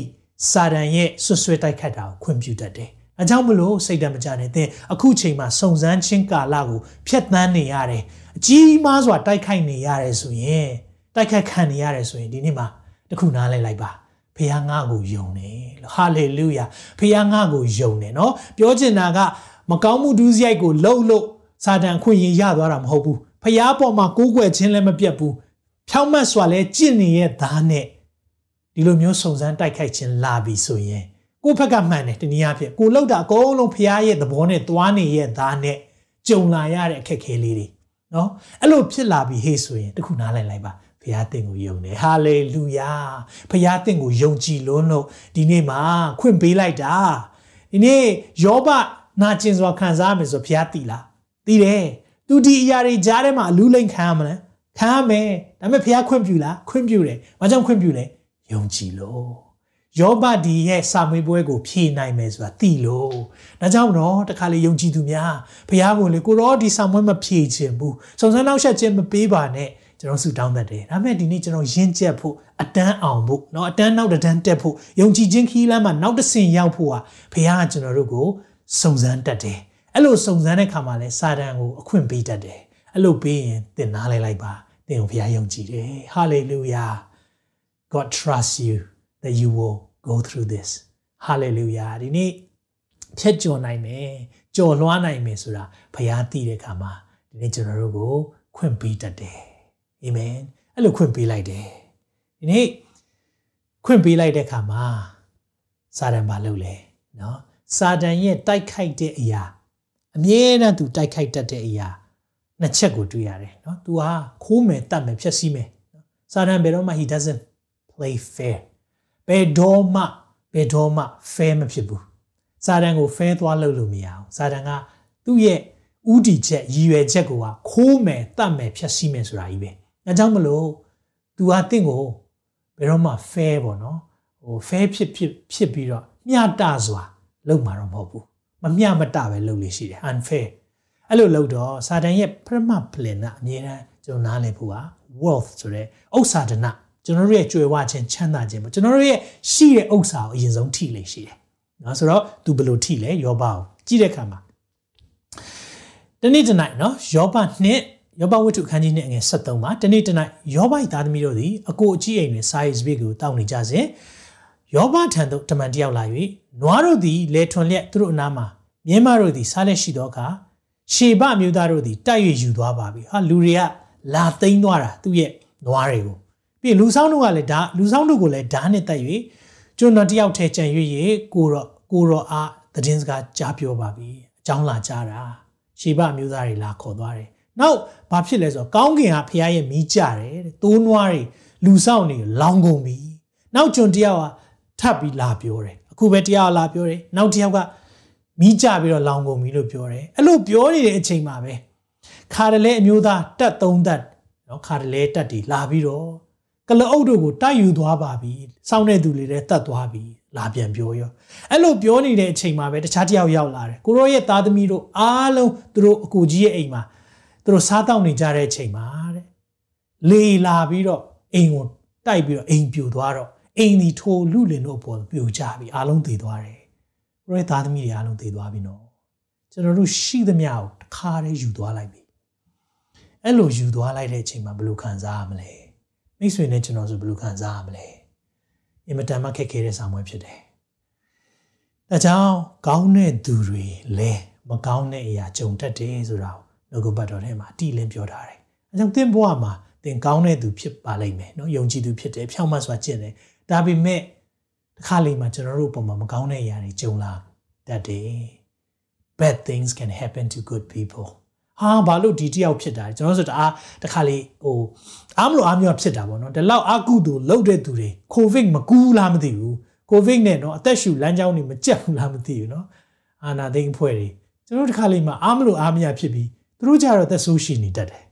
စာတန်ရဲ့ဆွဆွဲတိုက်ခတ်တာကိုခွင့်ပြုတတ်တယ်အကြောင်းမလို့စိတ်တမကြနဲ့သင်အခုချိန်မှာစုံစမ်းချင်းကာလကိုဖျက်ဆီးနေရတယ်အကြီးမားစွာတိုက်ခိုက်နေရတယ်ဆိုရင်တိုက်ခိုက်ခံနေရတယ်ဆိုရင်ဒီနေ့မှာတခုနားလဲလိုက်ပါ ဖခင်ငါ့ကိုယုံတယ်လို့ဟာလေလုယာဖခင်ငါ့ကိုယုံတယ်နော်ပြောချင်တာကမကောင်းမှုဒုစရိုက်ကိုလှုပ်လို့စာတန်ခွင့်ရင်ရသွားတာမဟုတ်ဘူးဖခင်ပေါ်မှာကိုးကွယ်ခြင်းလည်းမပြတ်ဘူးဖြောင့်မတ်စွာလဲကြင့်နေရဲ့သားနဲ့ဒီလိုမျိုးစုံစမ်းတိုက်ခိုက်ခြင်းလာပြီဆိုရင်ကိုယ့်ဘက်ကမှန်တယ်တနည်းအားဖြင့်ကိုလောက်တာအကုန်လုံးဖရားရဲ့သဘောနဲ့သွားနေရဲ့သားနဲ့ကြုံလာရတဲ့အခက်ခဲလေးတွေနော်အဲ့လိုဖြစ်လာပြီဟေ့ဆိုရင်တခုနားလည်လိုက်ပါ ဖရားတင့်ကိုယုံတယ်ဟာလေလုယာဖရားတင့်ကိုယုံကြည်လို့လို့ဒီနေ့မှာခွင့်ပေးလိုက်တာဒီနေ့ယောဘနာကျင်စွာခံစားမယ်ဆိုဖရားတည်လားတည်တယ်သူဒီအရာတွေကြားထဲမှာအလူးလိမ့်ခံရမလားခံရမယ်ဒါပေမဲ့ဖရားခွင့်ပြုလားခွင့်ပြုတယ်ဘာကြောင့်ခွင့်ပြုလဲယုံကြည်လို့ယောဘဒီရဲ့စာမေးပွဲကိုဖြေနိုင်မယ်ဆိုတာသိလို့ဒါကြောင့်တော့တခါလေယုံကြည်သူများဘုရားကိုလေကိုရောဒီစာမွေးမဖြေခြင်းဘူးစုံစမ်းနောက်ဆက်ခြင်းမပေးပါနဲ့ ကျွန်တော်ဆုတောင်းတတ်တယ်ဒါပေမဲ့ဒီနေ့ကျွန်တော်ရင့်ကျက်ဖို့အတန်းအောင်ဖို့เนาะအတန်းနောက်တန်းတက်ဖို့ယုံကြည်ခြင်းခီးလမ်းမှာနောက်တစ်ဆင့်ရောက်ဖို့ဟာဘုရားကကျွန်တော်တို့ကိုစုံစမ်းတတ်တယ်အဲ့လိုစုံစမ်းတဲ့ခါမှာလဲစာတန်ကိုအခွင့်ပေးတတ်တယ်အဲ့လိုပေးရင်သင်နားလဲလိုက်ပါသင်ကိုဘုရားယုံကြည်တယ် hallelujah god trust you that you will go through this hallelujah ဒီနေ့ဖြတ်ကျော်နိုင်မယ်ကျော်လွှားနိုင်မယ်ဆိုတာဘုရားသိတဲ့အခါမှာဒီနေ့ကျွန်တော်တို့ကိုခွင့်ပေးတတ်တယ် အာမင်အဲ့လိုခွင့်ပေးလိုက်တယ်ဒီနေ့ခွင့်ပေးလိုက်တဲ့အခါမှာစာတန်မလုပ်လဲနော်စာတန်ရဲ့တိုက်ခိုက်တဲ့အရာအမြဲတမ်းသူတိုက်ခိုက်တတ်တဲ့အရာနှစ်ချက်ကိုတွေ့ရတယ်နော်။ तू ဟာခိုးမယ်တတ်မယ်ဖြက်စီးမယ်။စာတန်ဘယ်တော့မှ he doesn't play fair ။ဘယ်တော့မှဘယ်တော့မှ fair မဖြစ်ဘူး။စာတန်ကို fair သွားလုပ်လို့မရအောင်။စာတန်ကသူ့ရဲ့ဥတီချက်ရည်ရွယ်ချက်ကိုကခိုးမယ်တတ်မယ်ဖြက်စီးမယ်ဆိုတာကြီးပဲ အဲကြောင့်မလို့ तू ဟာတင့်ကိုဘယ်တော့မှ fair ပေါ့နော်ဟို fair ဖြစ်ဖြစ်ဖြစ်ပြီးတော့မျှတစွာလုပ်မှာတော့မဟုတ်ဘူးမမျှမတပဲလုပ်လို့ရှိတယ် unfair အဲ့လိုလုပ်တော့စာတန်ရဲ့ပရမပလင်ကအမြဲတမ်းကျွန်တော်နားလည်ဖို့က wealth ဆိုတဲ့ဥစ္စာဒနာကျွန်တော်တို့ရဲ့ကြွယ်ဝခြင်းချမ်းသာခြင်းပေါ့ကျွန်တော်တို့ရဲ့ရှိတဲ့ဥစ္စာကိုအရင်ဆုံးထိလေရှိတယ်နော်ဆိုတော့ तू ဘယ်လိုထိလဲယောဘကိုကြည့်တဲ့အခါမှာတနေ့တနိုင်နော်ယောဘနှစ် ယောဘဝတ္ထုခန်းကြီးနဲ့အငယ်73မှာတနေ့တနေ့ယောဘ၏သားသမီးတို့သည်အကိုအကြီးအိမ်တွင်စာရေးစပစ်ကိုတောင်းနေကြစဉ်ယောဘထံသို့တမန်တယောက်လာ၍နွားတို့သည်လေထွန်လျက်သူတို့အနားမှာမြင်းမတို့သည်စားလက်ရှိသောအခါရှေဘမျိုးသားတို့သည်တိုက်၍ယူသွားပါပြီဟာလူတွေကလာသိမ်းသွားတာသူ့ရဲ့နွားတွေကိုပြီးလူဆောင်တို့ကလည်းဒါလူဆောင်တို့ကိုလည်းဓာတ်နဲ့တိုက်၍ကျွန်တော်တယောက်ထဲကြံ၍ရေကိုတော့ကိုတော့အားသတင်းစကားကြားပြောပါပြီအကြောင်းလာကြားတာရှေဘမျိုးသားတွေလာခေါ်သွားတယ် နောက်ဘာဖြစ်လဲဆိုတော့ကောင်းကင်ကဖခင်ရဲ့မိကြတယ်တဲ့တိုးနွားတွေလူဆောင်တွေလောင်းကုန်ပြီနောက်ကျွန်တယောက်ကထပ်ပြီးလာပြောတယ်အခုပဲတယောက်လာပြောတယ်နောက်တယောက်ကမိကြပြီးတော့လောင်းကုန်ပြီလို့ပြောတယ်အဲ့လိုပြောနေတဲ့အချိန်မှာပဲခါတလဲအမျိုးသားတက်သုံးတက်နော်ခါတလဲတက်တီလာပြီးတော့ကလအုပ်တို့ကိုတိုက်ယူသွားပါပြီစောင်းတဲ့သူတွေလည်းတတ်သွားပြီလာပြန်ပြောရောအဲ့လိုပြောနေတဲ့အချိန်မှာပဲတခြားတယောက်ရောက်လာတယ်ကိုရောရဲ့သားသမီးတို့အားလုံးသူတို့အကူကြီးရဲ့အိမ်မှာသူ တို့စားတောက်နေကြတဲ့အချိန်မှာတဲ့လေလာပြီးတော့အိမ်ကိုတိုက်ပြီးတော့အိမ်ပြိုသွားတော့အိမ်ဒီထိုလူလင်တို့ပေါ်ပြိုကျပြီအားလုံးသေသွားတယ်ကိုရောရဲ့သားသမီးတွေအားလုံးသေသွားပြီနော်ကျွန်တော်တို့ရှိသမျှကိုတစ်ခါတည်းယူသွားလိုက်ပြီအဲ့လိုယူသွားလိုက်တဲ့အချိန်မှာဘယ်လိုခံစားရမလဲမိတ်ဆွေနဲ့ကျွန်တော်ဆိုဘယ်လိုခံစားရမလဲအင်မတန်မှခက်ခဲတဲ့ဆောင်ပွဲဖြစ်တယ်။ဒါကြောင့်ကောင်းတဲ့သူတွေလဲမကောင်းတဲ့အရာကြုံတတ်တယ်ဆိုတာကို နှုတ်ကပတ်တော်ထဲမှာအတိအလင်းပြောထားတယ်။အဲကြောင့်သင်ဘဝမှာသင်ကောင်းတဲ့သူဖြစ်ပါလိမ့်မယ်နော်။ယုံကြည်သူဖြစ်တယ်ဖြောင့်မတ်စွာကျင့်တယ်။ဒါပေမဲ့တစ်ခါလေမှကျွန်တော်တို့ပုံမှာမကောင်းတဲ့အရာတွေကြုံလာတတ်တယ်။ Bad things can happen to good people. ဟာဘာလို့ဒီတယောက်ဖြစ်တာကျွန်တော်ဆိုတအားတခါလေဟိုအားမလို့အားမျိုးဖြစ်တာပေါ့နော်ဒီလောက်အကုသို့လှုပ်တဲ့သူတွေကိုဗစ်မကူးလားမသိဘူးကိုဗစ်နဲ့နော်အသက်ရှူလမ်းကြောင်းတွေမကြက်ဘူးလားမသိဘူးနော်အာနာသိန်းဖွဲ့တွေကျွန်တော်တခါလေမှအားမလို့အားမရဖြစ်ပြီး သူတို့ကြတော့သက်ဆိုးရှိနေတတ်တယ်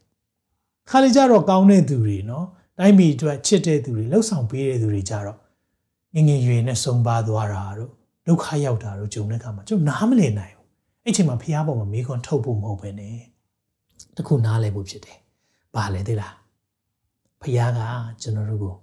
ခါလေကြတော့ကောင်းတဲ့သူတွေနော်တိုင်းပြည်အတွက်ချစ်တဲ့သူတွေလှုပ်ဆောင်ပေးတဲ့သူတွေကြတော့ငငယ်ရွယ်နဲ့ဆုံးပါသွားတာတို့ဒုက္ခရောက်တာတို့ဂျုံတဲ့အခါမှာကျွန်တော်နားမလည်နိုင်ဘူးအဲ့ချိန်မှာဖះပေါ်မှာမိခွန်းထုတ်ဖို့မဟုတ်ပဲねတခုနားလည်ဖို့ဖြစ်တယ်။ဘာလဲသိလား။ဖခင်ကကျွန်တော်တို့ကို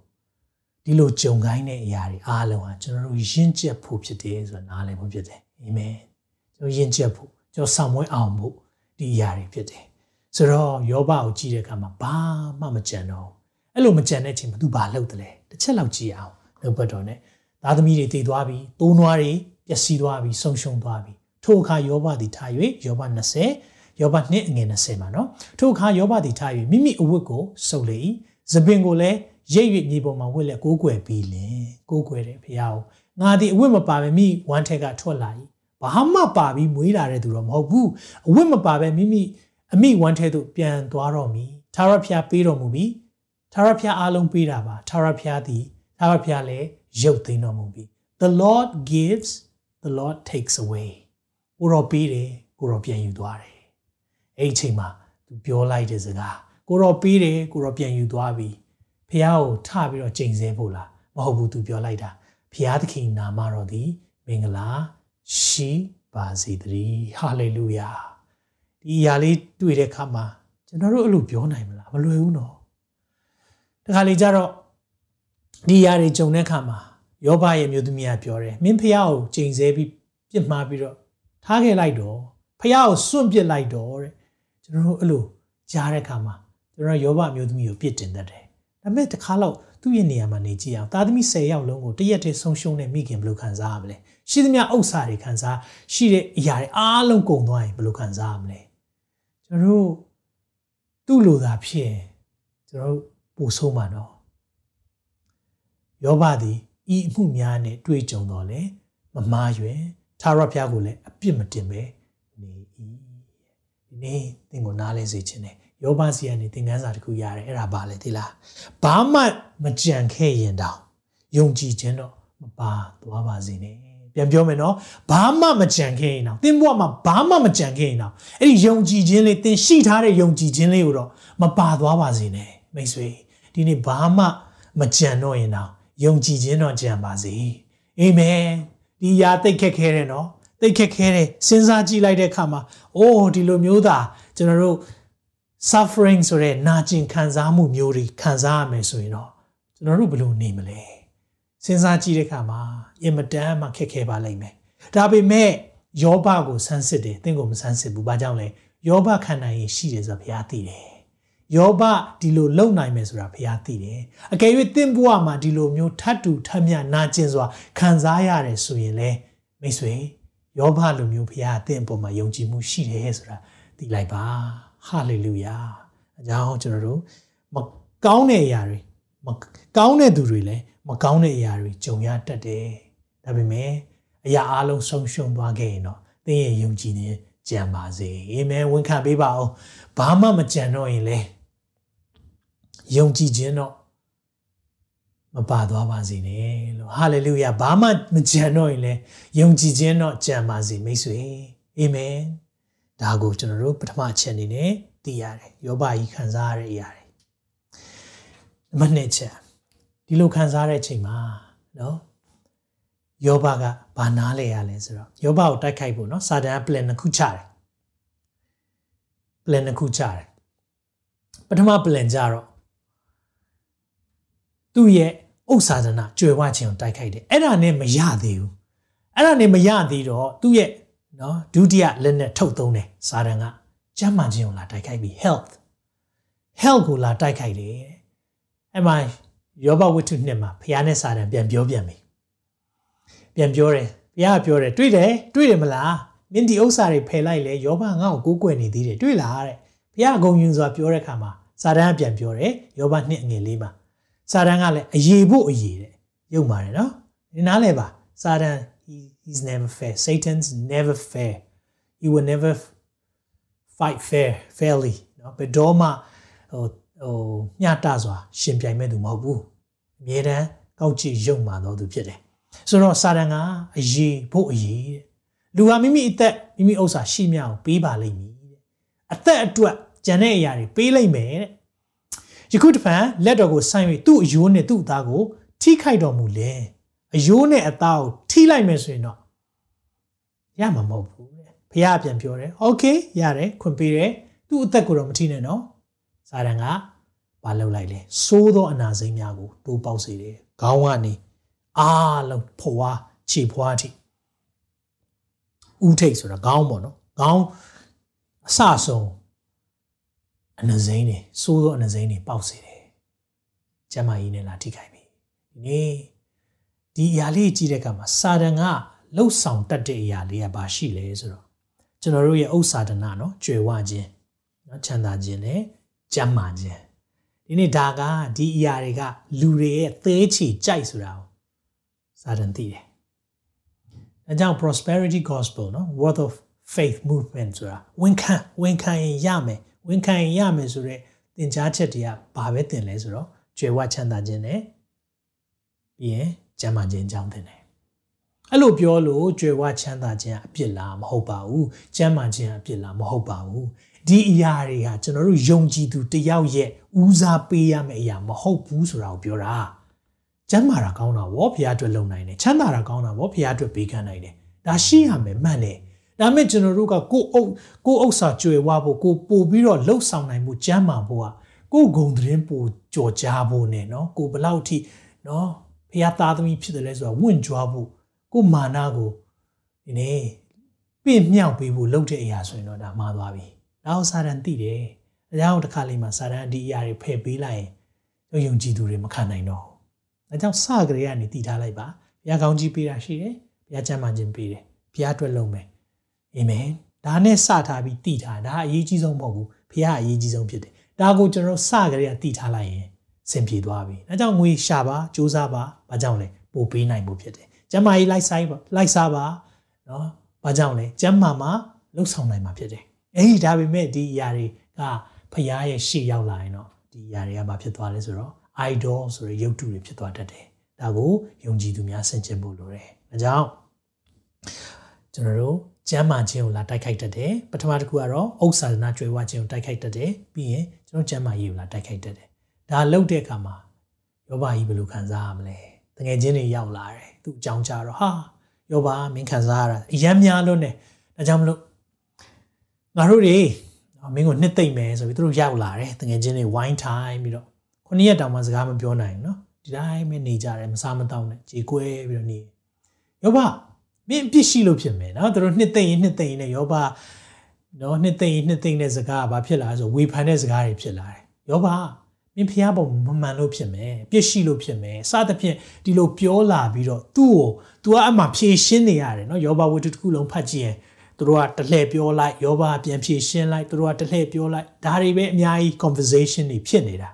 ဒီလိုကြုံကိုင်းတဲ့အရာတွေအားလုံးဟာကျွန်တော်တို့ယဉ်ကျေးဖို့ဖြစ်တယ်ဆိုတာနားလည်ဖို့ဖြစ်တယ်။အာမင်။ကျွန်တော်ယဉ်ကျေးဖို့ကျွန်တော်ဆောင်မွေးအောင်ဖို့ ဒီအရာတွေဖြစ်တယ်။ဆိုတော့ယောဘကိုကြည့်တဲ့အခါမှာဘာမှမကြံတော့အဲ့လိုမကြံတဲ့အချိန်မှာ तू ဘာလုပ်တယ်လဲ။တစ်ချက်လောက်ကြည့်အောင်နှုတ်ပတ်တော်နဲ့သားသမီးတွေတည်သွားပြီ။တိုးနွားတွေပျက်စီးသွားပြီ၊ဆုံးရှုံးသွားပြီ။ထိုအခါယောဘသည်ထား၍ယောဘ20ယောဘနှစ်အငယ်20မှာနော်ထိုအခါယောဘသည်ထား၍မိမိအဝတ်ကိုစုပ်လေ၏သပင်ကိုလည်းရိပ်၍မြေပေါ်မှာဝတ်လက်ကိုးကွယ်ပြီးလင်ကိုးကွယ်တယ်ဖရာကိုငါသည်အဝတ်မပါပဲမိဝမ်းထက်ကထွက်လာ၏ ဘာမှပါပြီးမွေးလာတဲ့သူတော့မဟုတ်ဘူးအဝတ်မပါပဲမိမိအမိဝမ်းထက်သို့ပြန်သွားတော့မည်သာရဖျားပေးတော်မူပြီးသာရဖျားအားလုံးပေးတာပါသာရဖျားသည်သာရဖျားလည်းရုပ်သိမ်းတော်မူပြီး the lord gives the lord takes away ကိုရောပေးတယ်ကိုရောပြန်ယူသွားတယ်အဲ့အချိန်မှာသူပြောလိုက်တဲ့စကားကိုတော့ပြီးတယ်ကိုတော့ပြန်ယူသွားပြီဖះကိုထပြီးတော့ချိန်ဆဖို့လားမဟုတ်ဘူးသူပြောလိုက်တာဖះသခင်နာမတော်သည်မင်္ဂလာ ရှိပါစေတည်းဟာလေလုယာဒီအရာလေးတွေ့တဲ့အခါမှာကျွန်တော်တို့အဲ့လိုပြောနိုင်မလားမလွယ်ဘူးနော်တခါလေကျတော့ဒီအရာတွေကြုံတဲ့အခါမှာယောဘရဲ့မျိုးသမီးကပြောတယ်မင်းဖះကိုချိန်ဆပြီးပြစ်မှားပြီးတော့ထားခဲ့လိုက်တော့ဖះကိုစွန့်ပစ်လိုက်တော့တဲ့ကျွန်တော်တို့အဲ့လိုကြားတဲ့အခါမှာကျွန်တော်ယောဘမျိုးသမီးကိုပြစ်တင်တတ်တယ်။ဒါပေမဲ့တစ်ခါတော့ သူ့ရဲ့နေရာမှာနေကြည့်အောင်သားသမီး10ယောက်လုံးကိုတရက်တည်းဆုံးရှုံးတဲ့မိခင်ဘယ်လိုခံစားရမလဲ။ရှိသမျှဥစ္စာတွေခံစားရှိတဲ့အရာတွေအားလုံးကုန်သွားရင်ဘယ်လိုခံစားရမလဲ။ကျွန်တော်တို့သူ့လိုသာဖြစ်ရင်ကျွန်တော်တို့ပို့ဆုံးမှာတော့ယောဘသည်ဤအမှုများနဲ့တွေ့ကြုံတော့လေမမားရွယ်သာရဖျားကိုလည်းအပြစ်မတင်ပဲနေ၏နေ့သင်ကိုနားလဲစေခြင်းနဲ့ ယောဘစီကနေသင်ခန်းစာတစ်ခုရတယ်အဲ့ဒါဘာလဲသိလားဘာမှမကြံခဲ့ရင်တောင်ယုံကြည်ခြင်းတော့မပါသွားပါစေနဲ့ပြန်ပြောမယ်နော်ဘာမှမကြံခဲ့ရင်တော့သင်ဘဝမှာဘာမှမကြံခဲ့ရင်တော့အဲ့ဒီယုံကြည်ခြင်းလေးသင်ရှိထားတဲ့ယုံကြည်ခြင်းလေးကိုတော့မပါသွားပါစေနဲ့မိတ်ဆွေဒီနေ့ဘာမှမကြံတော့ရင်တော့ယုံကြည်ခြင်းတော့ကြံပါစေအာမင်ဒီຢာသိခက်ခဲတယ်နော်သိခက်ခဲတယ်စဉ်းစားကြည့်လိုက်တဲ့အခါမှာအိုးဒီလိုမျိုးသာကျွန်တော်တို့ suffering ဆိုတဲ့နာကျင်ခံစားမှုမျိုးတွေခံစားရမယ်ဆိုရင်တော့ကျွန်တော်တို့ဘယ်လိုနေမလဲစဉ်းစားကြည့်တဲ့အခါမှာအင်မတန်မှခက်ခဲပါလိမ့်မယ်ဒါပေမဲ့ယောဘကိုဆန်းစစ်တယ်သင်ကိုမဆန်းစစ်ဘူးဘာကြောင့်လဲယောဘခံနိုင်ရင်ရှိတယ်ဆိုတော့ဘုရားသိတယ်ယောဘဒီလိုလုံနိုင်မယ်ဆိုတာဘုရားသိတယ်အကယ်၍တင့်ဘဝမှာဒီလိုမျိုးထတ်တူထမြနာကျင်စွာခံစားရတယ်ဆိုရင်လေမိတ်ဆွေယောဘလိုမျိုးဘုရားအသင်အပေါ်မှာယုံကြည်မှုရှိတယ်ဆိုတာသိလိုက်ပါ ဟာလေလုယာအကြောင်းကျွန်တော်တို့မကောင်းတဲ့အရာတွေမကောင်းတဲ့သူတွေလည်းမကောင်းတဲ့အရာတွေကြုံရတတ်တယ်ဒါပေမဲ့အရာအလုံးဆုံးရှုံးသွားခဲ့ရင်တော့သင်ရဲ့ယုံကြည်နေကြံပါစေအာမင်ဝန်ခံပေးပါအောင်ဘာမှမကြံတော့ရင်လေယုံကြည်ခြင်းတော့မပါသွားပါစေနဲ့လို့ဟာလေလုယာဘာမှမကြံတော့ရင်လေယုံကြည်ခြင်းတော့ကြံပါစေမိတ်ဆွေအာမင် ဒါကိုကျွန်တော်တို့ပထမအချက်အနေနဲ့သိရတယ်ယောဘကြီးခံစားရတဲ့အရာတွေနံပါတ်2ချက်ဒီလိုခံစားတဲ့အချိန်မှာနော်ယောဘကဘာနားလဲရလဲဆိုတော့ယောဘကိုတိုက်ခိုက်ဖို့နော်စာတန်က plan တစ်ခုချတယ် plan တစ်ခုချတယ်ပထမ plan ကြတော့သူ့ရဲ့ဥစ္စာဒနာကြွယ်ဝခြင်းကိုတိုက်ခိုက်တယ်အဲ့ဒါနဲ့မရသေးဘူးအဲ့ဒါနဲ့မရသေးတော့သူ့ရဲ့ နော်ဒုတိယလက်နဲ့ထုတ်သုံးတယ်စာတန်ကကျမ်းမာခြင်းကိုလာတိုက်ခိုက်ပြီး health health ကိုလာတိုက်ခိုက်တယ်အဲ့မှာယောဘဝတ္ထုနှစ်မှာဖျားနဲ့စာတန်ပြန်ပြောပြန်ပြီပြန်ပြောတယ်ဘုရားပြောတယ်တွေ့တယ်တွေ့တယ်မလားမင်းဒီဥစ္စာတွေဖယ်လိုက်လေယောဘငါ့ကိုကိုးကွယ်နေသေးတယ်တွေ့လားတဲ့ဘုရားအကုန်ယူစွာပြောတဲ့ခါမှာစာတန်ကပြန်ပြောတယ်ယောဘနှစ်အငယ်လေးမှာစာတန်ကလည်းအယေဖို့အယေတဲ့ရုပ်ပါတယ်နော်ဒီနားလဲပါစာတန် he he's never fair satan's never fair he will never fight fair fairly နော်ဘယ်တော့မှဟိုဟိုမျှတစွာရှင်ပြိုင်မဲ့သူမဟုတ်ဘူးအမြဲတမ်းကောက်ကြည့်ရုံမာတော်သူဖြစ်တယ်ဆိုတော့စာတန်ကအရေးဖို့အရေးတဲ့လူဟာမိမိအသက်မိမိဥစ္စာရှိမြအောင်ပေးပါလိမ့်မည်တဲ့အသက်အတွက်ကြံတဲ့အရာတွေပေးလိုက်မယ်တဲ့ယခုတပံလက်တော်ကိုဆိုင်၍သူ့အယိုးနဲ့သူ့အသားကိုထိခိုက်တော်မူလေ အယိုးနဲ့အသားကိုထိလိုက်မယ်ဆိုရင်တော့ရမှာမဟုတ်ဘူးတဲ့ဘုရားပြန်ပြောတယ်โอเคရတယ်ခွင့်ပေးတယ်သူ့အသက်ကိုတော့မထိနဲ့နော်စာတန်ကဘာလုပ်လိုက်လဲစိုးသောအနာစိမ်းများကိုတိုးပေါက်စေတယ်ခေါင်းကနေအားလုံးဖွာခြေဖွာအထိဥထိတ်ဆိုတာခေါင်းပေါ့နော်ခေါင်းအစဆုံးအနစိမ်းနေစိုးသောအနစိမ်းနေပေါက်စေတယ်ကျမကြီးနဲ့လာထိခိုက်ပြီဒီနေ့ ဒီအရာလေးကြည့်တဲ့အခါမှာစာတန်ကလှုပ်ဆောင်တတ်တဲ့အရာလေးကဘာရှိလဲဆိုတော့ကျွန်တော်တို့ရဲ့ဥစ္စာဒနာနော်ကြွယ်ဝခြင်းနော်ချမ်းသာခြင်းနဲ့ကျမ်းမာခြင်းဒီနေ့ဒါကဒီအရာတွေကလူတွေရဲ့သဲချီကြိုက်ဆိုတာကိုစာတန်သိတယ်။အဲကြောင့် prosperity gospel နော် word of faith movement ဆိုတာဝန်ခံဝန်ခံရင်ရမယ်ဝန်ခံရင်ရမယ်ဆိုတော့သင်ကြားချက်တွေကဘာပဲသင်လဲဆိုတော့ကြွယ်ဝချမ်းသာခြင်းနဲ့ပြီးရင် ကျမ်းမာခြင်းကြောင်းသင်တယ်။အဲ့လိုပြောလို့ကြွယ်ဝချမ်းသာခြင်းအပြစ်လားမဟုတ်ပါဘူး။ကျမ်းမာခြင်းအပြစ်လားမဟုတ်ပါဘူး။ဒီအရာတွေဟာကျွန်တော်တို့ယုံကြည်သူတယောက်ရဲ့ဦးစားပေးရမယ့်အရာမဟုတ်ဘူးဆိုတာကိုပြောတာ။ကျမ်းမာတာကောင်းတာဗောဖရားအတွက်လုံနိုင်တယ်ချမ်းသာတာကောင်းတာဗောဖရားအတွက်ပေးကမ်းနိုင်တယ်ဒါရှိရမယ်မှန်တယ်ဒါမဲ့ကျွန်တော်တို့ကကိုအုပ်ကိုဥစ္စာကြွယ်ဝဖို့ကိုပို့ပြီးတော့လှုပ်ဆောင်နိုင်မှုကျမ်းမာဖို့ကကိုဂုံသတင်းပို့ကြော်ကြားဖို့နဲ့နော်ကိုဘလောက်ထိနော် ဖရားသားသမီးဖြစ်တယ်လဲဆိုတော့ဝင့်ကြွားဖို့ကိုမာနာကိုဒီနေ့ပြင့်မြောက်ပေးဖို့လုပ်တဲ့အရာဆိုရင်တော့ဒါမှားသွားပြီဒါအောင်စာရန်သိတယ်အကြောင်းတစ်ခါလေးမှာစာရန်ဒီအရာတွေဖယ်ပေးလိုက်ရင်ယုံကြည်သူတွေမခံနိုင်တော့ဒါကြောင့်စကြရေကနေတည်ထားလိုက်ပါဘုရားကောင်းကြီးပေးတာရှိတယ်ဘုရားချမ်းသာခြင်းပေးတယ်ဘုရားအတွက်လုပ်မယ်အာမင်ဒါနဲ့စထားပြီးတည်ထားဒါအရေးကြီးဆုံးမဟုတ်ဘူးဘုရားအရေးကြီးဆုံးဖြစ်တယ်ဒါကိုကျွန်တော်စကြရေကတည်ထားလိုက်ရင် စင်ပြေသွားပြီဒါကြောင့်ငွေရှာပါစူးစမ်းပါဘာကြောင့်လဲပို့ပေးနိုင်ဖို့ဖြစ်တယ်ကျမကြီးလိုက်ဆိုင်ပါလိုက်စားပါနော်ဘာကြောင့်လဲကျမမှာလှုပ်ဆောင်နိုင်မှာဖြစ်တယ်အဲ့ဒီဒါပေမဲ့ဒီအရာတွေကဖရားရဲ့ရှေ့ရောက်လာရင်တော့ဒီအရာတွေကဘာဖြစ်သွားလဲဆိုတော့ idol ဆိုတဲ့ရုပ်တုတွေဖြစ်သွားတတ်တယ်။ဒါကိုယုံကြည်သူများဆင်ခြင်ဖို့လိုတယ်။ဒါကြောင့်ကျွန်တော်တို့ကျမ်းမာခြင်းကိုလာတိုက်ခိုက်တတ်တယ်။ပထမတစ်ခုကတော့ဥစ္စာဒနာကြွယ်ဝခြင်းကိုတိုက်ခိုက်တတ်တယ်။ပြီးရင်ကျွန်တော်ကျမ်းမာရေးကိုလာတိုက်ခိုက်တတ်တယ်။ ဒါလှုပ်တဲ့အခါမှာယောဘကြီးဘယ်လိုခံစားရမလဲ။တငယ်ချင်းတွေရောက်လာတယ်။သူအကြောင်းကြားတော့ဟာယောဘမင်းခံစားရတာအယမ်းများလို့ね။ဒါကြောင့်မလို့ငါတို့တွေမင်းကိုနှစ်သိမ့်မယ်ဆိုပြီးသူတို့ရောက်လာတယ်။တငယ်ချင်းတွေ wine time ပြီးတော့ခုနှစ်ရက်တောင်မှစကားမပြောနိုင်ဘူးเนาะဒီတိုင်းပဲနေကြတယ်မစားမတောင်းနဲ့ကြေကွဲပြီးတော့နေယောဘမင်းပြစ်ရှိလို့ဖြစ်မယ်เนาะသူတို့နှစ်သိမ့်ရင်နှစ်သိမ့်ရင်နဲ့ယောဘเนาะနှစ်သိမ့်ရင်နှစ်သိမ့်တဲ့စကားကဘာဖြစ်လာလဲဆိုဝေဖန်တဲ့စကားတွေဖြစ်လာတယ် ယောဘ မင်းဖျားပုံမမှန်လို့ဖြစ်မယ်ပြစ်ရှိလို့ဖြစ်မယ်စသဖြင့်ဒီလိုပြောလာပြီးတော့သူ့ကို तू ကအမှဖြည့်ရှင်းနေရတယ်နော်ယောဘဝတ္ထုတစ်ခုလုံးဖတ်ကြည့်ရင်သူတို့ကတလှည့်ပြောလိုက်ယောဘပြန်ဖြည့်ရှင်းလိုက်သူတို့ကတလှည့်ပြောလိုက်ဒါတွေပဲအများကြီး conversation တွေဖြစ်နေတာ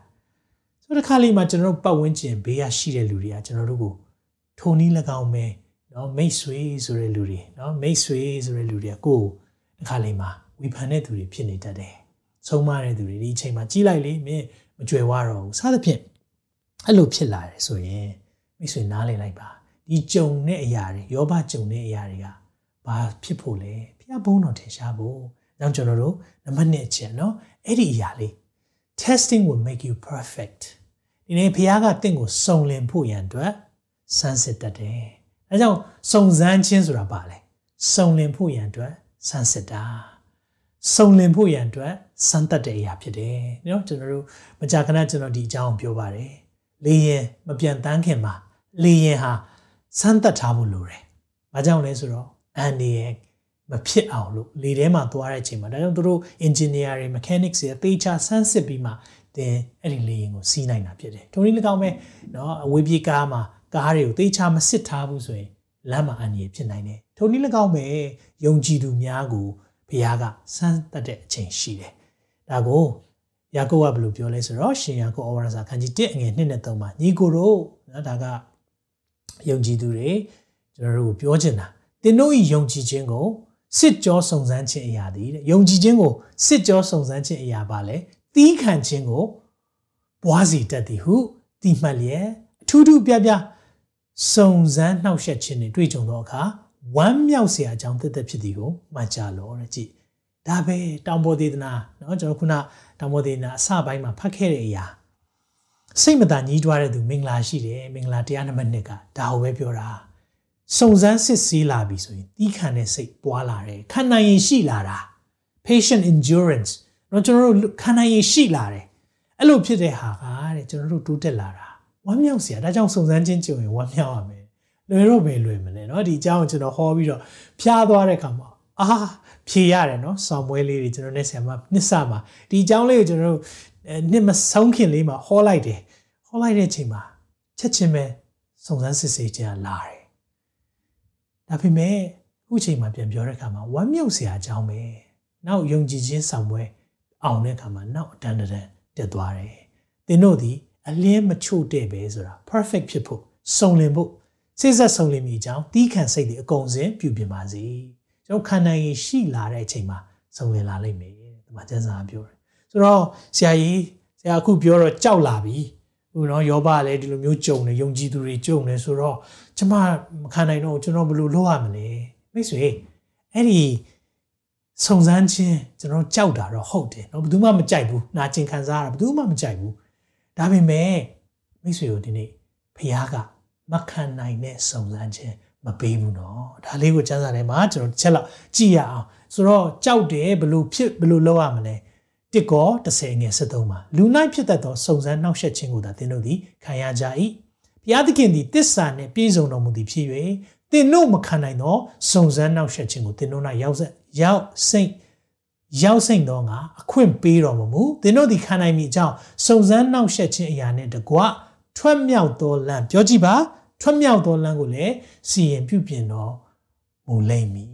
ဆိုတော့ဒီခါလေးမှာကျွန်တော်တို့ပတ်ဝန်းကျင်ဘေးရရှိတဲ့လူတွေကကျွန်တော်တို့ကိုထုံနီး၎င်းပဲနော်မိတ်ဆွေဆိုတဲ့လူတွေနော်မိတ်ဆွေဆိုတဲ့လူတွေကကိုယ်ဒီခါလေးမှာဝေဖန်တဲ့သူတွေဖြစ်နေတတ်တယ်ဆုံးမတဲ့သူတွေဒီအချိန်မှာကြီးလိုက်လေမင်း မကြွယ်ဝတော့ဘူးစသဖြင့်အဲ့လိုဖြစ်လာတယ်ဆိုရင်မိတ်ဆွေနားလည်လိုက်ပါဒီကြုံတဲ့အရာတွေယောဘကြုံတဲ့အရာတွေကဘာဖြစ်ဖို့လဲဖျားဘုံတော်ထင်ရှားဖို့။ကြောင့်ကျွန်တော်တို့နံပါတ်1အချက်နော်အဲ့ဒီအရာလေး testing will make you perfect ဒီနေ့ဖျားကတင့်ကိုစုံလင်ဖို့ရန်အတွက်စမ်းစစ်တတ်တယ်။အဲကြောင့်စုံစမ်းခြင်းဆိုတာပါလေ။စုံလင်ဖို့ရန်အတွက်စမ်းစစ်တာ။စုံလင်ဖို့ရန်အတွက် စမ်းသပ်တဲ့အရာဖြစ်တယ်။နော်ကျွန်တော်တို့မကြာခဏကျွန်တော်ဒီအကြောင်းပြောပါတယ်။လေရင်မပြန်တန်းခင်မှာလေရင်ဟာစမ်းသပ်ထားဖို့လိုတယ်။ဘာကြောင့်လဲဆိုတော့အန်ဒီရဲ့မဖြစ်အောင်လို့လေထဲမှာသွားတဲ့အချိန်မှာဒါကြောင့်တို့ engineer တွေ mechanics တွေအသေးချာဆန်းစစ်ပြီးမှသင်အဲ့ဒီလေရင်ကိုစီးနိုင်တာဖြစ်တယ်။ထုံနည်း၎င်းပဲနော်အဝေးပြေးကားမှာကားတွေကိုသေချာမစစ်ထားဘူးဆိုရင်လမ်းမှာအန္တရာယ်ဖြစ်နိုင်တယ်။ထုံနည်း၎င်းပဲယုံကြည်သူများကိုဘုရားကစမ်းသတ်တဲ့အချိန်ရှိတယ် ဒါကိုယာကုပ်ကဘယ်လိုပြောလဲဆိုတော့ရှင်ယာကုပ်ဩဝါဒစာခန်းကြီး1အငယ်2နဲ့3မှာညီကိုတို့နော်ဒါကယုံကြည်သူတွေကျွန်တော်တို့ကိုပြောချင်တာသင်တို့ဤယုံကြည်ခြင်းကိုစစ်ကြောစုံစမ်းခြင်းအရာသည်တဲ့ယုံကြည်ခြင်းကိုစစ်ကြောစုံစမ်းခြင်းအရာပါလေတီးခံခြင်းကိုဘွားစီတတ်သည်ဟုတိမှတ်လျက်အထူးထူးပြပြစုံစမ်းနှောက်ယှက်ခြင်းတွေတွေ့ကြုံသောအခါဝမ်းမြောက်စရာအကြောင်းတသက်ဖြစ်သည်ကိုမှတ်ကြလောတဲ့ကြည့် ဒါပဲတောင်ပေါ်ဒေသနာเนาะကျွန်တော်ခုနတောင်ပေါ်ဒေသနာအစပိုင်းမှာဖတ်ခဲ့တဲ့အရာစိတ်မသာညှိတွားတဲ့သူမင်္ဂလာရှိတယ်မင်္ဂလာတရားနံပါတ်1ကဒါကိုပဲပြောတာစုံစမ်းစစ်ဆေးလာပြီဆိုရင်တီးခံတဲ့စိတ်ပွားလာတယ်ခံနိုင်ရင်ရှိလာတာ patient endurance เนาะကျွန်တော်တို့ခံနိုင်ရင်ရှိလာတယ်အဲ့လိုဖြစ်တဲ့ဟာကတဲ့ကျွန်တော်တို့တိုးတက်လာတာဝမ်းမြောက်စရာဒါကြောင့်စုံစမ်းခြင်းကြုံရင်ဝမ်းမြောက်ရမယ်လွယ်တော့ပဲလွယ်မလဲเนาะဒီအကြောင်းကျွန်တော်ဟောပြီးတော့ဖျားသွားတဲ့ခါမှာအာ ဖြေရတယ်နော်ဆောင်ပွဲလေးတွေကျွန်တော်နဲ့ဆရာမနှစ်ဆမှာဒီအကြောင်းလေးကိုကျွန်တော်တို့နှစ်မဆုံးခင်လေးမှာဟောလိုက်တယ်ဟောလိုက်တဲ့အချိန်မှာချက်ချင်းပဲစုံစမ်းစစ်ဆေးခြင်းလာတယ်ဒါပေမဲ့အခုချိန်မှာပြန်ပြောတဲ့အခါမှာဝမ်းမြောက်စရာအကြောင်းပဲနောက်ယုံကြည်ခြင်းဆောင်ပွဲအောင်တဲ့အခါမှာနောက်အတန်တန်တက်သွားတယ်သင်တို့ဒီအလင်းမချို့တဲ့ပဲဆိုတာ perfect ဖြစ်ဖို့စုံလင်ဖို့စိတ်ဆက်စုံလင်မိအကြောင်းတီးခံစိတ်တွေအကုန်စင်ပြုပြင်ပါစေ။ ကျွန်တော်ခန္ဓာရင်ရှိလာတဲ့အချိန်မှာစုံလင်လာလိမ့်မယ်ဒီမှာကျမ်းစာပြောတယ်ဆိုတော့ဆရာကြီးဆရာအခုပြောတော့ကြောက်လာပြီဟိုနော်ယောဘလည်းဒီလိုမျိုးကြုံနေယုံကြည်သူတွေကြုံနေဆိုတော့ကျမမခံနိုင်တော့ကျွန်တော်ဘယ်လိုလုပ်ရမလဲမိတ်ဆွေအဲ့ဒီစုံစမ်းခြင်းကျွန်တော်ကြောက်တာတော့ဟုတ်တယ်เนาะဘယ်သူမှမကြိုက်ဘူးနာကျင်ခံစားရတာဘယ်သူမှမကြိုက်ဘူးဒါပေမဲ့မိတ်ဆွေတို့ဒီနေ့ဖခင်ကမခံနိုင်တဲ့စုံစမ်းခြင်း မပေးဘူးเนาะဒါလေးကိုစမ်းစာထဲမှာကျွန်တော်ချက်လောက်ကြည့်ရအောင်ဆိုတော့ကြောက်တယ်ဘယ်လိုဖြစ်ဘယ်လိုလုပ်ရမလဲတစ်ကော30ငယ်73မှာလူနိုင်ဖြစ်တတ်သောစုံစမ်းနှောက်ယှက်ခြင်းကိုသာသင်တို့သည်ခံရကြ၏ဘုရားသခင်သည်တစ္ဆာနှင့်ပြည့်စုံတော်မူသည်ဖြစ်၍သင်တို့မခံနိုင်သောစုံစမ်းနှောက်ယှက်ခြင်းကိုသင်တို့၌ရောက်ဆက်ရောက်စိတ်ရောက်စိတ်သောငါအခွင့်ပေးတော်မမူသင်တို့သည်ခံနိုင်မိကြောင်းစုံစမ်းနှောက်ယှက်ခြင်းအရာနှင့်တကွထွက်မြောက်သောလမ်းပြောကြည့်ပါ ထွက်မြောက်သောလမ်းကိုလည်းစီရင်ပြုပြင်တော်မူလိမ့်မည်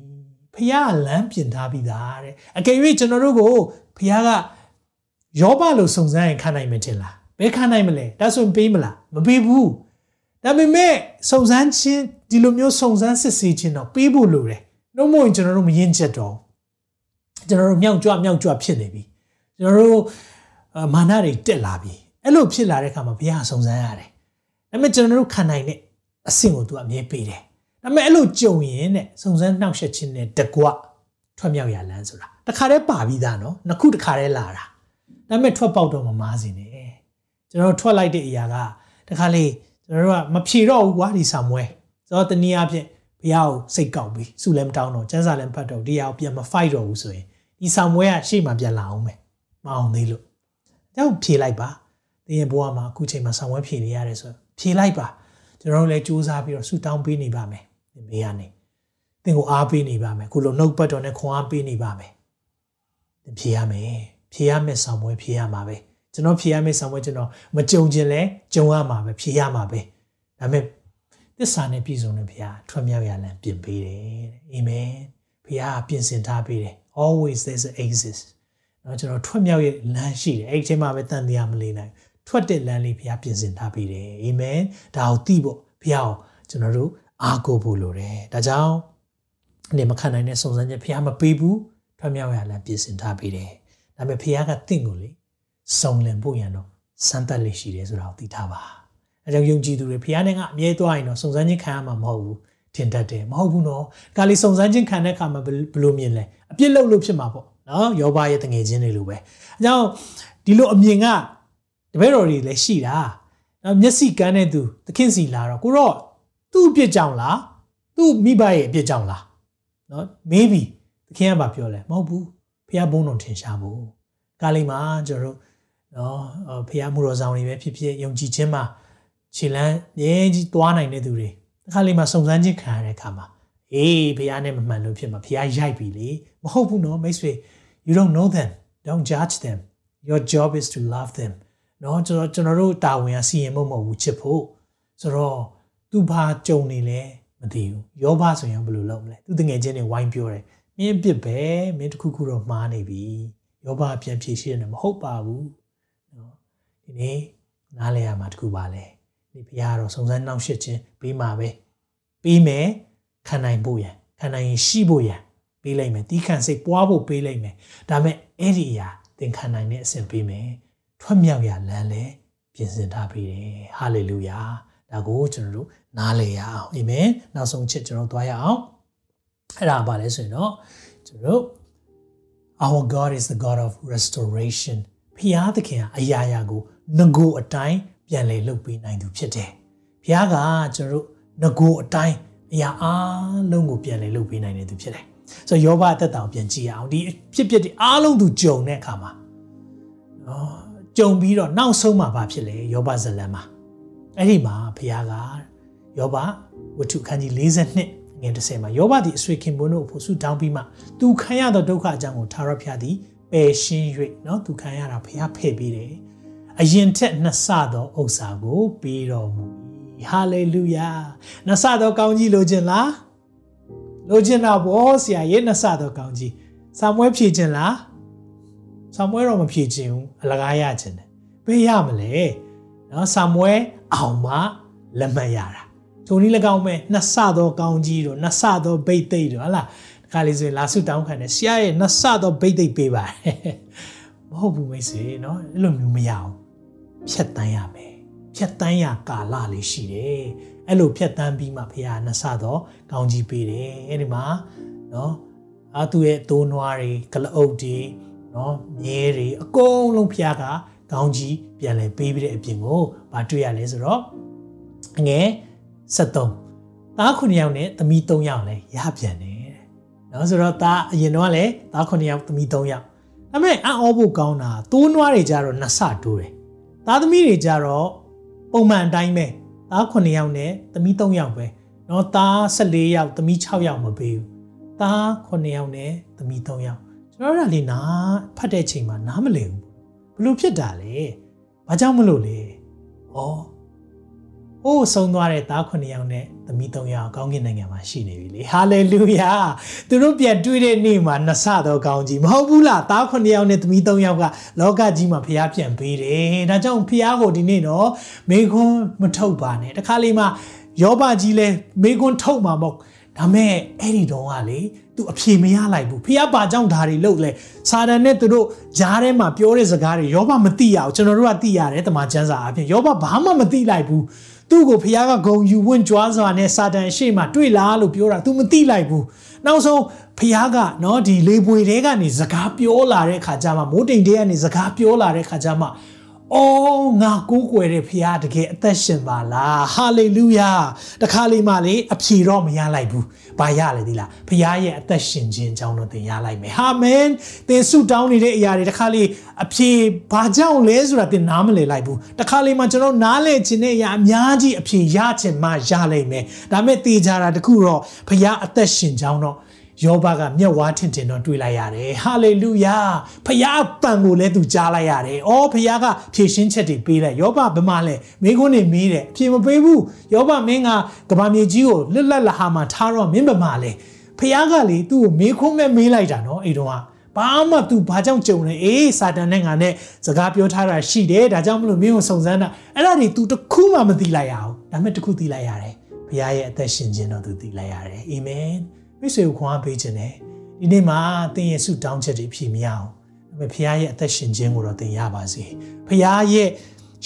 ဖခင်လမ်းပြင်ထားပြီးသားတဲ့အကယ်၍ကျွန်တော်တို့ကိုဖခင်ကယောဘလို့စုံစမ်းရင်ခံနိုင်မယ်ထင်လားဘယ်ခံနိုင်မလဲဒါဆိုရင်ပေးမလားမပေးဘူးဒါပေမဲ့စုံစမ်းခြင်းဒီလိုမျိုးစုံစမ်းစစ်ဆေးခြင်းတော့ပေးဖို့လိုတယ်နှုတ်မို့ရင်ကျွန်တော်တို့မရင်ချက်တော့ကျွန်တော်တို့မြောက်ကြွမြောက်ကြွဖြစ်နေပြီကျွန်တော်တို့မာနတွေတက်လာပြီအဲ့လိုဖြစ်လာတဲ့အခါမှာဘုရားစုံစမ်းရတယ်ဒါပေမဲ့ကျွန်တော်တို့ခံနိုင်တဲ့ အဆင့်ကိုသူအမြဲပေးတယ်ဒါပေမဲ့အဲ့လိုကြုံရင်တဲ့စုံစမ်းနှောက်ယှက်ခြင်းနဲ့တကွထွက်မြောက်ရလန်းဆိုတာတခါတည်းပါပြီးသားနော်နှစ်ခုတခါတည်းလာတာဒါပေမဲ့ထွက်ပေါက်တော့မမားစင်နဲ့ကျွန်တော်ထွက်လိုက်တဲ့အရာကတခါလေကျွန်တော်တို့ကမဖြေတော့ဘူးကွာဒီဆံမွဲဆိုတော့တနည်းအားဖြင့်ဘုရားကိုစိတ်ကောက်ပြီးစုလည်းမတောင်းတော့ကျန်းစာလည်းဖတ်တော့ဒီဟာကိုပြန်မ fight တော့ဘူးဆိုရင်ဒီဆံမွဲကရှေ့မှာပြန်လာအောင်မယ်မအောင်သေးလို့အဲကြောင့်ဖြေလိုက်ပါတင်းရဲ့ဘဝမှာအခုချိန်မှာဆံမွဲဖြေနေရတယ်ဆိုဖြေလိုက်ပါ ကျွန်တော်တို့လည်းစူးစမ်းပြီးတော့ဆူတောင်းပေးနေပါမယ်သင်ဘေးကနေသင်ကိုအားပေးနေပါမယ်ခုလိုနှုတ်ပတ်တော်နဲ့ခွန်အားပေးနေပါမယ်သင်ဖြေရမယ်ဖြေရမယ်ဆောင်ပွဲဖြေရမှာပဲကျ ကျွန်တော်ဖြေရမယ့်ဆောင်ပွဲကျွန်တော်မကြုံခြင်းလဲကြုံရမှာပဲဖြေရမှာပဲဒါပေမဲ့သစ္စာနဲ့ပြည့်စုံတဲ့ဘုရားထွတ်မြောက်ရလံပြင်ပေးတယ်အာမင်ဘုရားပြင်ဆင်ထားပေးတယ် always there's an exist เนาะကျွန်တော်ထွတ်မြောက်ရဲ့လမ်းရှိတယ်အဲ့ဒီအချိန်မှာပဲတန်တရားမလေးနိုင် း ထွက်တဲ့လမ်းလေးဘုရားပြင်ဆင်ထားပေးတယ်အာမင်ဒါကိုသိဖို့ဘုရားကိုကျွန်တော်တို့အားကိုးဖို့လိုတယ်ဒါကြောင့်အနေမခံနိုင်တဲ့စုံစမ်းချက်ဘုရားမပေးဘူးထွက်မြောက်ရလမ်းပြင်ဆင်ထားပေးတယ်ဒါပေမဲ့ဘုရားကတင့်ကိုလေစုံလင်ဖို့ရန်တော့စမ်းသပ်လေးရှိတယ်ဆိုတာကိုသိထားပါအဲကြောင့်ယုံကြည်သူတွေဘုရားနဲ့ကအမြဲသွားရင်တော့စုံစမ်းခြင်းခံရမှာမဟုတ်ဘူးထင်တတ်တယ်မဟုတ်ဘူးနော်ဒါလေးစုံစမ်းခြင်းခံတဲ့အခါမှာဘယ်လိုမြင်လဲအပြစ်လုပ်လို့ဖြစ်မှာပေါ့နော်ယောဘရဲ့တငယ်ချင်းတွေလိုပဲအဲကြောင့်ဒီလိုအမြင်ကတ ပည့်တော်တွေလည်းရှိတာနော်မျက်စိကန်းတဲ့သူသခင်စီလာတော့ကိုတော့သူ့အပြစ်ကြောင့်လားသူ့မိဘရဲ့အပြစ်ကြောင့်လားနော် maybe သခင်ကဘာပြောလဲမဟုတ်ဘူးဖះဘုန်းတော်ထင်ရှားဖို့ကားလေးမှာကျွန်တော်တို့နော်ဖះမှုတော်ဆောင်တွေပဲဖြစ်ဖြစ်ယုံကြည်ခြင်းမှာခြေလန်းမြဲကြီးသွားနိုင်တဲ့သူတွေတစ်ခါလေးမှာစုံစမ်းခြင်းခံရတဲ့အခါမှာအေးဖះနဲ့မမှန်လို့ဖြစ်မှာဖះရိုက်ပြီလေမဟုတ်ဘူးနော်မိတ်ဆွေ you don't know them don't judge them your job is to love them နော်ကျွန်တော်ကျွန်တော်တို့တာဝန်ကစီရင်မှုမဟုတ်ဘူးချစ်ဖို့ဆိုတော့သူဘာကြုံနေလဲမသိဘူးယောဘဆိုရင်ဘယ်လိုလုပ်မလဲသူတငယ်ချင်းတွေဝိုင်းပြောတယ်မင်းပြစ်ပဲမင်းတခုခုတော့မှားနေပြီယောဘပြန်ဖြေရှင်းတယ်မဟုတ်ပါဘူးနော်ဒီနေ့နားလဲရမှာတခုပါလဲဒီဘုရားတော့စုံစမ်းနှောင့်ရှက်ခြင်းပြီးမှာပဲပြီးမယ်ခံနိုင်ဖို့ရန်ခံနိုင်ရင်ရှိဖို့ရန်ပေးလိုက်မယ်တီးခန့်စိတ်ပွားဖို့ပေးလိုက်မယ်ဒါမဲ့အဲ့ဒီအရာသင်ခံနိုင်တဲ့အဆင့်ပေးမယ် ထွက်မြောက်ရလမ်းလဲပြင်ဆင်ထားပေးတယ်ဟာလေလုယာဒါကိုကျွန်တော်တို့နားလည်ရအောင်အာမင်နောက်ဆုံးချက်ကျွန်တော်သွားရအောင်အဲ့ဒါပါလဲဆိုရင်တော့ကျွန်တော် our god is the god of restoration ဖျားသခင်ကအရာရာကိုငကိုအတိုင်းပြန်လည်လုပ်ပေးနိုင်သူဖြစ်တယ်ဖျားကကျွန်တော်တို့ငကိုအတိုင်းအရာအားလုံးကိုပြန်လည်လုပ်ပေးနိုင်တဲ့သူဖြစ်တယ်ဆိုတော့ယောဘအသက်တာကိုပြန်ကြည့်အောင်ဒီဖြစ်ဖြစ်ဒီအားလုံးသူကြုံတဲ့အခါမှာနော် ကြုံပြီးတော့နောက်ဆုံးမှာဘာဖြစ်လဲယောဘဇလံမှာအဲ့ဒီမှာဘုရားကယောဘဝတ္ထုခန်းကြီး42ငွေ30မှာယောဘသည်အဆွေခင်ပွန်းတို့ဖို့ဆုတောင်းပြီးမှသူခံရသောဒုက္ခအကြောင်းကိုသာရဖျားသည်ပယ်ရှင်း၍เนาะသူခံရတာဘုရားဖယ်ပေးတယ်အရင်ထက်နှစ်ဆသောဥစ္စာကိုပေးတော်မူ၏ဟာလေလုယာနှစ်ဆသောကောင်းကြီးလိုချင်လားလိုချင်တာဘောဆရာရဲ့နှစ်ဆသောကောင်းကြီးဆာမွဲဖြည့်ခြင်းလား စာမွဲတော့မဖြေချင်ဘူးအလကားရချင်တယ်ဘယ်ရမလဲနော်စာမွဲအောင်မှလက်မှတ်ရတာထုံနည်း၎င်းမဲ့နှစ်ဆသောကောင်းကြီးတို့နှစ်ဆသောဘိတ်သိက်တို့ဟလားခါလေးဆိုရင်လာစုတောင်းခံတယ်ဆရာရဲ့နှစ်ဆသောဘိတ်သိက်ပေးပါတယ်မဟုတ်ဘူးမိတ်ဆွေနော်အဲ့လိုမျိုးမရအောင်ဖြတ်တန်းရမယ်ဖြတ်တန်းရကာလလေးရှိတယ်အဲ့လိုဖြတ်တန်းပြီးမှဖရာနှစ်ဆသောကောင်းကြီးပေးတယ်အဲ့ဒီမှာနော်အာသူရဲ့သိုးနွားတွေကလအုပ်တွေ နော်မြဲတွေအကုန်လုံးဖျားကကောင်းကြီးပြန်လဲပေးပြီးတဲ့အပြင်ကိုမတွေ့ရလဲဆိုတော့အငယ်73သား9ယောက်နဲ့သမီး3ယောက်လဲရပြန်တယ်နော်ဆိုတော့သားအရင်တော့လဲသား9ယောက်သမီး3ယောက်ဒါပေမဲ့အံ့ဩဖို့ကောင်းတာသိုးနွားတွေကြတော့နှစ်ဆတိုးတယ်သားသမီးတွေကြတော့ပုံမှန်အတိုင်းပဲသား9ယောက်နဲ့သမီး3ယောက်ပဲနော်သား14ယောက်သမီး6ယောက်မပေးဘူးသား9ယောက်နဲ့သမီး3ယောက် ကျွန်တော်တို့ကလေနားဖတ်တဲ့ချိန်မှာနားမလည်ဘူးဘလို့ဖြစ်တာလဲဘာကြောင့်မလို့လဲဩဟိုးဆုံးသွားတဲ့သား9ယောက်နဲ့သမီး3ယောက်ကောင်းကင်နိုင်ငံမှာရှိနေပြီလေဟာလေလုယာသူတို့ပြန်တွေ့တဲ့နေ့မှာနှစ်ဆတော့ကောင်းကြီးမဟုတ်ဘူးလားသား9ယောက်နဲ့သမီး3ယောက်ကလောကကြီးမှာဖျားပြန်ပေးတယ်ဒါကြောင့်ဖျားကိုဒီနေ့တော့မေခွန်းမထုတ်ပါနဲ့တခါလေးမှာယောဘကြီးလဲမေခွန်းထုတ်မှာမဟုတ် ဒါမဲ့အဲ့ဒီတော့ကလေသူအဖြေမရလိုက်ဘူးဖះပါကြောင့်ဒါတွေလုပ်လဲစာတန်နဲ့သူတို့ဂျားထဲမှာပြောတဲ့စကားတွေယောဘမသိရအောင်ကျွန်တော်တို့ကသိရတယ်တမန်ကျမ်းစာအဖြစ်ယောဘဘာမှမသိလိုက်ဘူးသူ့ကိုဖះကဂုံယူဝင့်ကြွားစွာနဲ့စာတန်ရှေ့မှာတွေ့လားလို့ပြောတာ तू မသိလိုက်ဘူးနောက်ဆုံးဖះကနော်ဒီလေပွေတဲကနေစကားပြောလာတဲ့ခါကျမှမိုးတိမ်တဲကနေစကားပြောလာတဲ့ခါကျမှ အော်ငါကိုးကွယ်တဲ့ဖခင်တကယ်အသက်ရှင်ပါလားဟာလေလုယာတခါလေးမှလေအဖြေတော့မရလိုက်ဘူးဘာရလဲဒီလားဖခင်ရဲ့အသက်ရှင်ခြင်းကြောင့်တော့သင်ရလိုက်မယ်ဟာမင်သင်ဆုတောင်းနေတဲ့အရာတွေတခါလေးအဖြေဘာကြောင့်လဲဆိုတာသင်နားမလည်လိုက်ဘူးတခါလေးမှကျွန်တော်နားလည်ခြင်းတဲ့အရာအများကြီးအဖြေရခြင်းမှရလိုက်မယ်ဒါမဲ့တေချာတာတခုတော့ဖခင်အသက်ရှင်ကြောင်းတော့ ယောဘကမျက်ဝါးထင်ထင်တော့တွေ့လိုက်ရတယ်ဟာလေလုယာဖခင်အပံကိုလည်းသူကြားလိုက်ရတယ်အော်ဖခင်ကဖြည့်ရှင်းချက်တွေပေးလိုက်ယောဘဘယ်မှာလဲမိခွန်းနေမေးတယ်အဖြေမပေးဘူးယောဘမင်းကကဘာမြေကြီးကိုလွတ်လပ်လဟာမှာထားတော့မင်းဘယ်မှာလဲဖခင်ကလေသူ့ကိုမေးခွန်းမဲ့မေးလိုက်တာနော်အဲ့တော့ဘာမှ तू ဘာကြောင့်ကြုံလဲအေးစာတန်နဲ့ငါနဲ့စကားပြောထားတာရှိတယ်ဒါကြောင့်မလို့မင်းကိုစုံစမ်းတာအဲ့ဒါတွေ तू တခုမှမသိလိုက်ရအောင်ဒါပေမဲ့တခုသိလိုက်ရတယ်ဘုရားရဲ့အသက်ရှင်ခြင်းတော့ तू သိလိုက်ရတယ်အာမင် မိတ်ဆွေကိုခွန်အားပေးခြင်းနဲ့ဒီနေ့မှာသင်ရဲ့ဆုတောင်းချက်တွေဖြည့်မရအောင်ဒါပေမဲ့ဘုရားရဲ့အသက်ရှင်ခြင်းကိုတော့သင်ရပါစေဘုရားရဲ့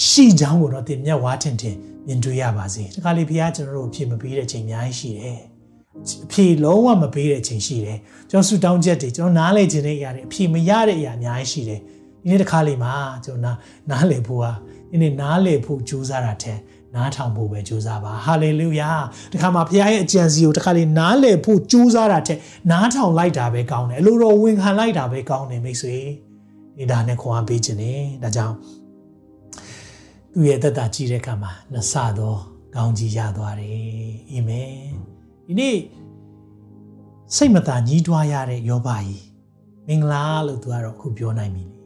ရှိချောင်းကိုတော့သင်မျက်ဝါးထင်ထင်မြင်တွေ့ရပါစေဒီခါလေးဘုရားကျွန်တော်တို့အဖြစ်မပေးတဲ့ချိန်အများကြီးရှိတယ်အဖြေလုံးဝမပေးတဲ့အချိန်ရှိတယ်ကျွန်တော်ဆူတောင်းချက်တွေကျွန်တော်နားလည်ခြင်းတွေအရာတွေအဖြေမရတဲ့အရာအများကြီးရှိတယ်ဒီနေ့တစ်ခါလေးမှာကျွန်တော်နားနားလည်ဖို့ဟာဒီနေ့နားလည်ဖို့ကြိုးစားတာတဲ့ နားထောင်ဖို့ပဲကြိုးစားပါဟာလေလုယာဒီခါမှာဘုရားရဲ့အကြံစီကိုတစ်ခါလေးနားလည်ဖို့ကြိုးစားတာတဲ့နားထောင်လိုက်တာပဲကောင်းတယ်အလိုတော်ဝင်ခံလိုက်တာပဲကောင်းတယ်မိတ်ဆွေဒီဒါနဲ့ခွန်အားပေးခြင်းနဲ့ဒါကြောင့်သူ့ရဲ့သက်တာကြည့်တဲ့အခါမှာနှဆသောကောင်းကြီးရသွားတယ်အာမင်ဒီနေ့စိတ်မသာညှိတွားရတဲ့ယောဘကြီးမင်္ဂလာလို့သူကတော့အခုပြောနိုင်ပြီလေ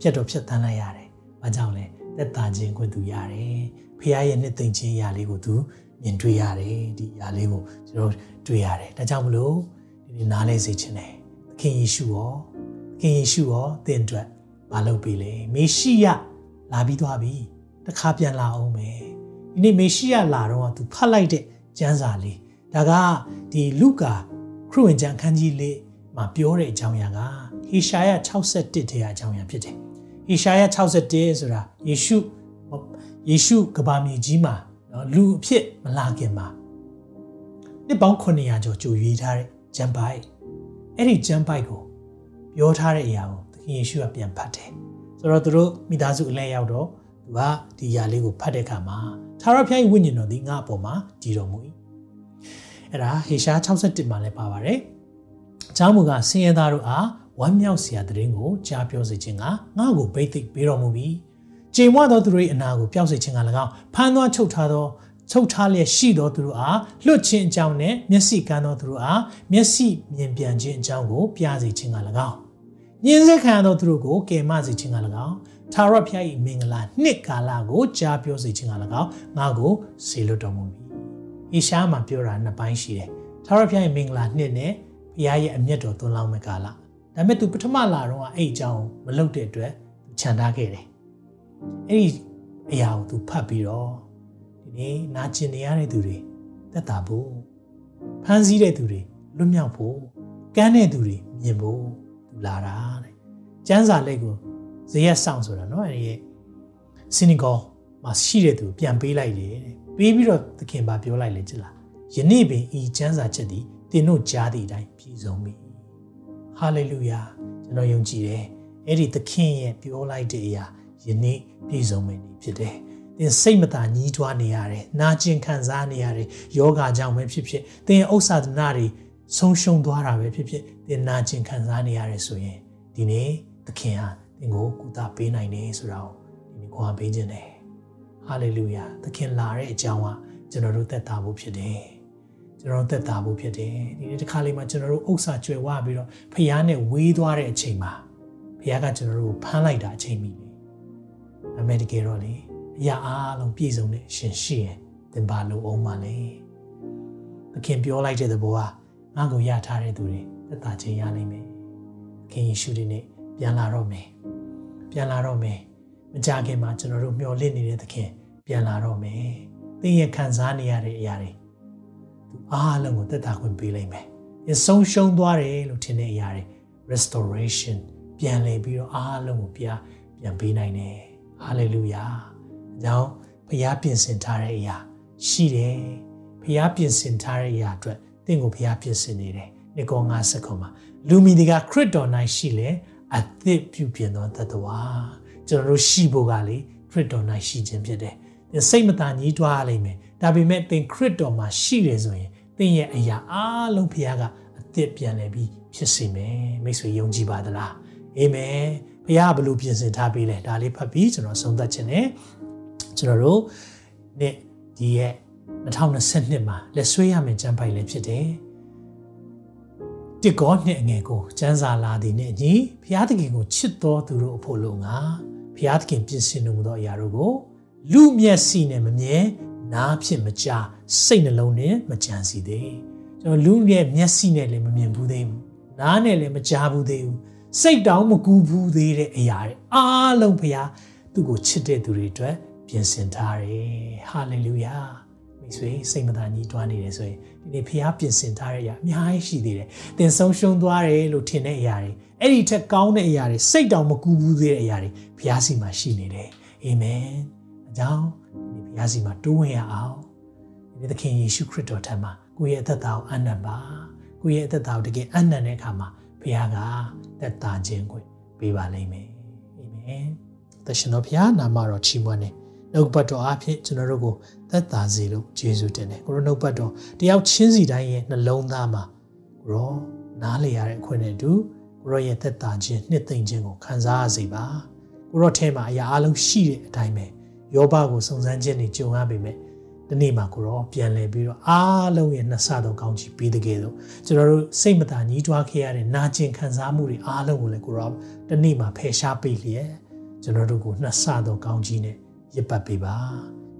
ဖြတ်တော့ဖြတ်တန်းလိုက်ရတယ်။ဘာကြောင့်လဲသက်သာခြင်းကိုသူရတယ်။ ဖခင်ရဲ့နှစ်သိမ့်ခြင်းအရာလေးကိုသူမြင်တွေ့ရတယ်ဒီအရာလေးကိုကျွန်တော်တွေ့ရတယ်။ဒါကြောင့်မလို့ဒီနေ့နားလဲစေခြင်းနဲ့သခင်ယေရှုရောသခင်ယေရှုရောသင်အတွက်မလုပ်ပြီလေ။မေရှိယလာပြီးသွားပြီ။တခါပြန်လာအောင်မယ်။ဒီနေ့မေရှိယလာတော့သူဖတ်လိုက်တဲ့ကျမ်းစာလေးဒါကဒီလုကာခရစ်ဝင်ကျမ်းခန်းကြီးလေးမှာပြောတဲ့အကြောင်းအရာကဟေရှာယ61ထဲကအကြောင်းအရာဖြစ်တယ်။ဟေရှာယ61ဆိုတာယေရှု ယေရှုကဘာမြေကြီးမှာနော်လူအဖြစ်မလာခင်မှာနှစ်ပေါင်း900ကျော်ကြိုရွေးထားတဲ့ဂျမ်ပိုက်အဲ့ဒီဂျမ်ပိုက်ကိုပြောထားတဲ့အရာကိုသခင်ယေရှုကပြန်ဖတ်တယ်။ဆိုတော့သူတို့မိသားစုအလဲရောက်တော့သူကဒီຢာလေးကိုဖတ်တဲ့အခါမှာသာရဖျား၏ဝိညာဉ်တော်ဒီငါ့အပေါ်မှာတည်တော်မူ၏အဲ့ဒါဟေရှား61မှာလည်းပါပါတယ်။ကျောင်းမူကဆင်းရဲသားတို့အားဝမ်းမြောက်စရာတရင်ကိုကြားပြောစေခြင်းကငါ့ကိုဗိသိက်ပေးတော်မူပြီး ချိန်မွသောသူတို့၏အနာကိုပျောက်စေခြင်းက၎င်းဖမ်းသွားချုပ်ထားသောချုပ်ထားလျက်ရှိသောသူတို့အားလွတ်ခြင်းအကြောင်းနဲ့မျက်စိကန်းသောသူတို့အားမျက်စိမြင်ပြန်ခြင်းအကြောင်းကိုပြစေခြင်းက၎င်းညင်းဆက်ခံသောသူတို့ကိုကယ်မစေခြင်းက၎င်းသာရဖျား၏မင်္ဂလာနှစ်ကာလကိုကြားပြောစေခြင်းက၎င်းငါကိုဆေလွတ်တော်မူမည်။ဤရှားမှာပြောတာနှစ်ပိုင်းရှိတယ်။သာရဖျားရဲ့မင်္ဂလာနှစ်နဲ့ဘုရားရဲ့အမျက်တော်သွန်လောင်းမဲ့ကာလ။ဒါပေမဲ့ तू ပထမလာတော့အဲ့အကြောင်းမလုပ်တဲ့အတွက် तू ခြံထားခဲ့တယ်။ အဲ့ဒီအရာကို तू ဖတ်ပြီးတော့ဒီနေ့နာကျင်နေရတဲ့သူတွေသက်သာဖို့ဖန်ဆီးတဲ့သူတွေလွတ်မြောက်ဖို့ကမ်းတဲ့သူတွေမြင်ဖို့သူလာတာတဲ့။ကျမ်းစာလက်ကိုဇရက်ဆောင်ဆိုတာနော်အဲ့ဒီရဲ့ cynical မှာရှိတဲ့သူပြန်ပေးလိုက်တယ်တဲ့။ပေးပြီးတော့သခင်ပါပြောလိုက်လေကြည်လား။ယနေ့ပင်ဤကျမ်းစာချက်သည်တင်တို့ကြားသည့်အတိုင်းပြည့်စုံပြီ။ဟာလေလုယာကျွန်တော်ယုံကြည်တယ်။အဲ့ဒီသခင်ရဲ့ပြောလိုက်တဲ့အရာ ယနေ့ပြည့်စုံမယ်နေဖြစ်တယ်သင်စိတ်မသာညှိတွားနေရတယ်နာကျင်ခံစားနေရတယ်ယောဂကြောင့်ပဲဖြစ်ဖြစ်သင်ဥစ္စာဒနာတွေဆုံးရှုံးသွားတာပဲဖြစ်ဖြစ်သင်နာကျင်ခံစားနေရတယ်ဆိုရင်ဒီနေ့သခင်ဟာသင်ကိုကုသပေးနိုင်တယ်ဆိုတာကိုဒီနေ့ခွန်အားပေးခြင်းတယ်ဟာလေလုယာသခင်လာတဲ့အကြောင်းကကျွန်တော်တို့သက်သာဖို့ဖြစ်တယ်ကျွန်တော်သက်သာဖို့ဖြစ်တယ်ဒီနေ့တစ်ခါလေးမှာကျွန်တော်တို့ဥစ္စာကျွယ်ဝပြီးတော့ဖျားနဲ့ဝေးသွားတဲ့အချိန်မှာဖျားကကျွန်တော်တို့ကိုဖမ်းလိုက်တာအချိန်မီလေ အမေတကယ်တော့လေအရာအားလုံးပြည့်စုံတဲ့ရှင်ရှိရင်သင်ပါလို့အောင်ပါလေသခင်ပြောလိုက်တဲ့သဘောကငါ့ကိုရထားတဲ့သူတွေသက်သာခြင်းရနိုင်မယ်သခင်ယေရှုဒီနေ့ပြန်လာတော့မယ်ပြန်လာတော့မယ်မကြခင်မှာကျွန်တော်တို့မျှော်လင့်နေတဲ့သခင်ပြန်လာတော့မယ်သင်ရဲ့ခံစားနေရတဲ့အရာတွေသူအားလုံးကိုသက်သာခွင့်ပေးလိုက်မယ်သင်ဆုံးရှုံးသွားတယ်လို့ထင်တဲ့အရာတွေ restoration ပြန်လည်ပြီးတော့အားလုံးကိုပြန်ပြန်ပေးနိုင်တယ် hallelujah အကြောင်းဘုရားပြင်ဆင်ထားတဲ့အရာရှိတယ်ဘုရားပြင်ဆင်ထားတဲ့အရာအတွက်သင်ကိုဘုရားပြင်ဆင်နေတယ်နိကော50ခုမှာလူမီဒီကခရစ်တော်၌ရှိလေအသစ်ပြုပြင်သောတတဝါကျွန်တော်တို့ရှိဖို့ကလေခရစ်တော်၌ရှိခြင်းဖြစ်တယ်သင်စိတ်မသာညှိတွားရလိမ့်မယ်ဒါပေမဲ့သင်ခရစ်တော်မှာရှိတယ်ဆိုရင်သင်ရဲ့အရာအားလုံးဘုရားကအသစ်ပြန်လည်ပြီးဖြစ်စေမယ်မိတ်ဆွေယုံကြည်ပါသလားအာမင် ဘုရားကဘလို့ပြင်ဆင်ထားပေးလဲဒါလေးဖတ်ပြီးကျွန်တော်ဆုံးသက်ခြင်းနဲ့ကျွန်တော်တို့နေ့ဒီရဲ့2022မှာလက်ဆွဲရမယ်ကြံပိုင်လည်းဖြစ်တယ်တစ်ကောနှစ်အငယ်ကိုစံစာလာသည်နှင့်ညီဖျားသခင်ကိုချစ်တော်သူတို့အဖို့လုံငါဖျားသခင်ပြင်ဆင်တော်မူသောအရာတို့ကိုလူမျက်စိနဲ့မမြင်နားဖြင့်မကြားစိတ်နှလုံးနဲ့မကြံစီသေးကျွန်တော်လူရဲ့မျက်စိနဲ့လည်းမမြင်ဘူးသေးဘူးနားနဲ့လည်းမကြားဘူးသေးဘူး စိတ်တောင်မကူဘူးသေးတဲ့အရာတွေအားလုံးဖျားသူ့ကိုချစ်တဲ့သူတွေအတွက်ပြင်ဆင်ထားတယ်ဟာလေလုယာမိတ်ဆွေစိတ်မသာညှိတွားနေတယ်ဆိုရင်ဒီနေ့ဖျားပြင်ဆင်ထားတဲ့အရာအများကြီးရှိသေးတယ်သင်ဆုံးရှုံးသွားတယ်လို့ထင်တဲ့အရာတွေအဲ့ဒီထက်ကောင်းတဲ့အရာတွေစိတ်တောင်မကူဘူးသေးတဲ့အရာတွေဖျားစီမှာရှိနေတယ်အာမင်အကြောင်းဒီဘုရားစီမှာတိုးဝင်ရအောင်ဒီသခင်ယေရှုခရစ်တော်ထံမှာကိုယ့်ရဲ့အသက်တာကိုအနံ့ပါကိုယ့်ရဲ့အသက်တာကိုတကယ်အနံ့တဲ့အခါမှာဘုရားက သက်တာခြင်းကိုပေးပါလိမ့်မယ်အာမင်သရှင်တော်ဘုရားနာမတော်ချီးမွမ်းတယ်နှုတ်ပတ်တော်အဖြစ်ကျွန်တော်တို့ကိုသက်သာစေလို့ယေရှုတင်တယ်ကိုရောနှုတ်ပတ်တော်တယောက်ချင်းစီတိုင်းရဲ့နှလုံးသားမှာကိုရောနားလေရတဲ့အခွင့်နဲ့အတူကိုရောရဲ့သက်သာခြင်းနှစ်သိမ့်ခြင်းကိုခံစားရစေပါကိုရောထဲမှာအရာအလုံးရှိတဲ့အတိုင်းပဲယောဘကိုစုံစမ်းခြင်းတွေကြုံရပေမဲ့ ဒီနေ့မှာကိုရောပြန်လည်ပြီးတော့အားလုံးရဲ့နှစ်ဆသောကောင်းချီးပေးတဲ့ကဲတော့ကျွန်တော်တို့စိတ်မသာညှိတွားခဲ့ရတဲ့နာကျင်ခံစားမှုတွေအားလုံးကိုလည်းကိုရောဒီနေ့မှာဖယ်ရှားပေးလျက်ကျွန်တော်တို့ကိုနှစ်ဆသောကောင်းချီးနဲ့ရစ်ပတ်ပေးပါ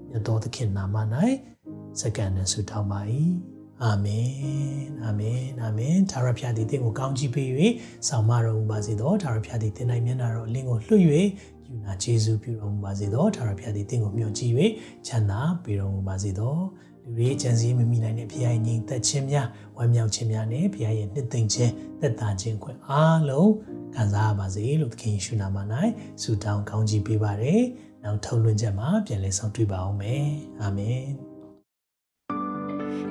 မြတ်တော်သခင်နာမ၌စက္ကန့်နဲ့ဆုတောင်းပါ၏အာမင်အာမင်အာမင်သာရဖျားသည်တင့်ကိုကောင်းချီးပေး၍ဆောင်မတော်မူပါစေသောသာရဖျားသည်တင်နိုင်မျက်နာတော်အလင်းကိုလွှတ်၍ ယူနာကျေးဇူးပြုတော်မူပါစေသောသာရဖျားသည်တင့်ကိုမျှော်ကြည့်၍ချမ်းသာပေးတော်မူပါစေသောလူတွေကြံစည်မမိနိုင်တဲ့ဖခင်ငြိမ်သက်ခြင်းများဝမ်းမြောက်ခြင်းများနဲ့ဖခင်ရဲ့နှစ်သိမ့်ခြင်းသက်သာခြင်းခွင့်အားလုံးခံစားရပါစေလို့သခင်ယေရှုနာမ၌ဆုတောင်းကောင်းချီးပေးပါရယ်နောက်ထုတ်လွှင့်ချက်မှာပြန်လည်ဆောင်တွေ့ပါအောင်မယ်အာမင်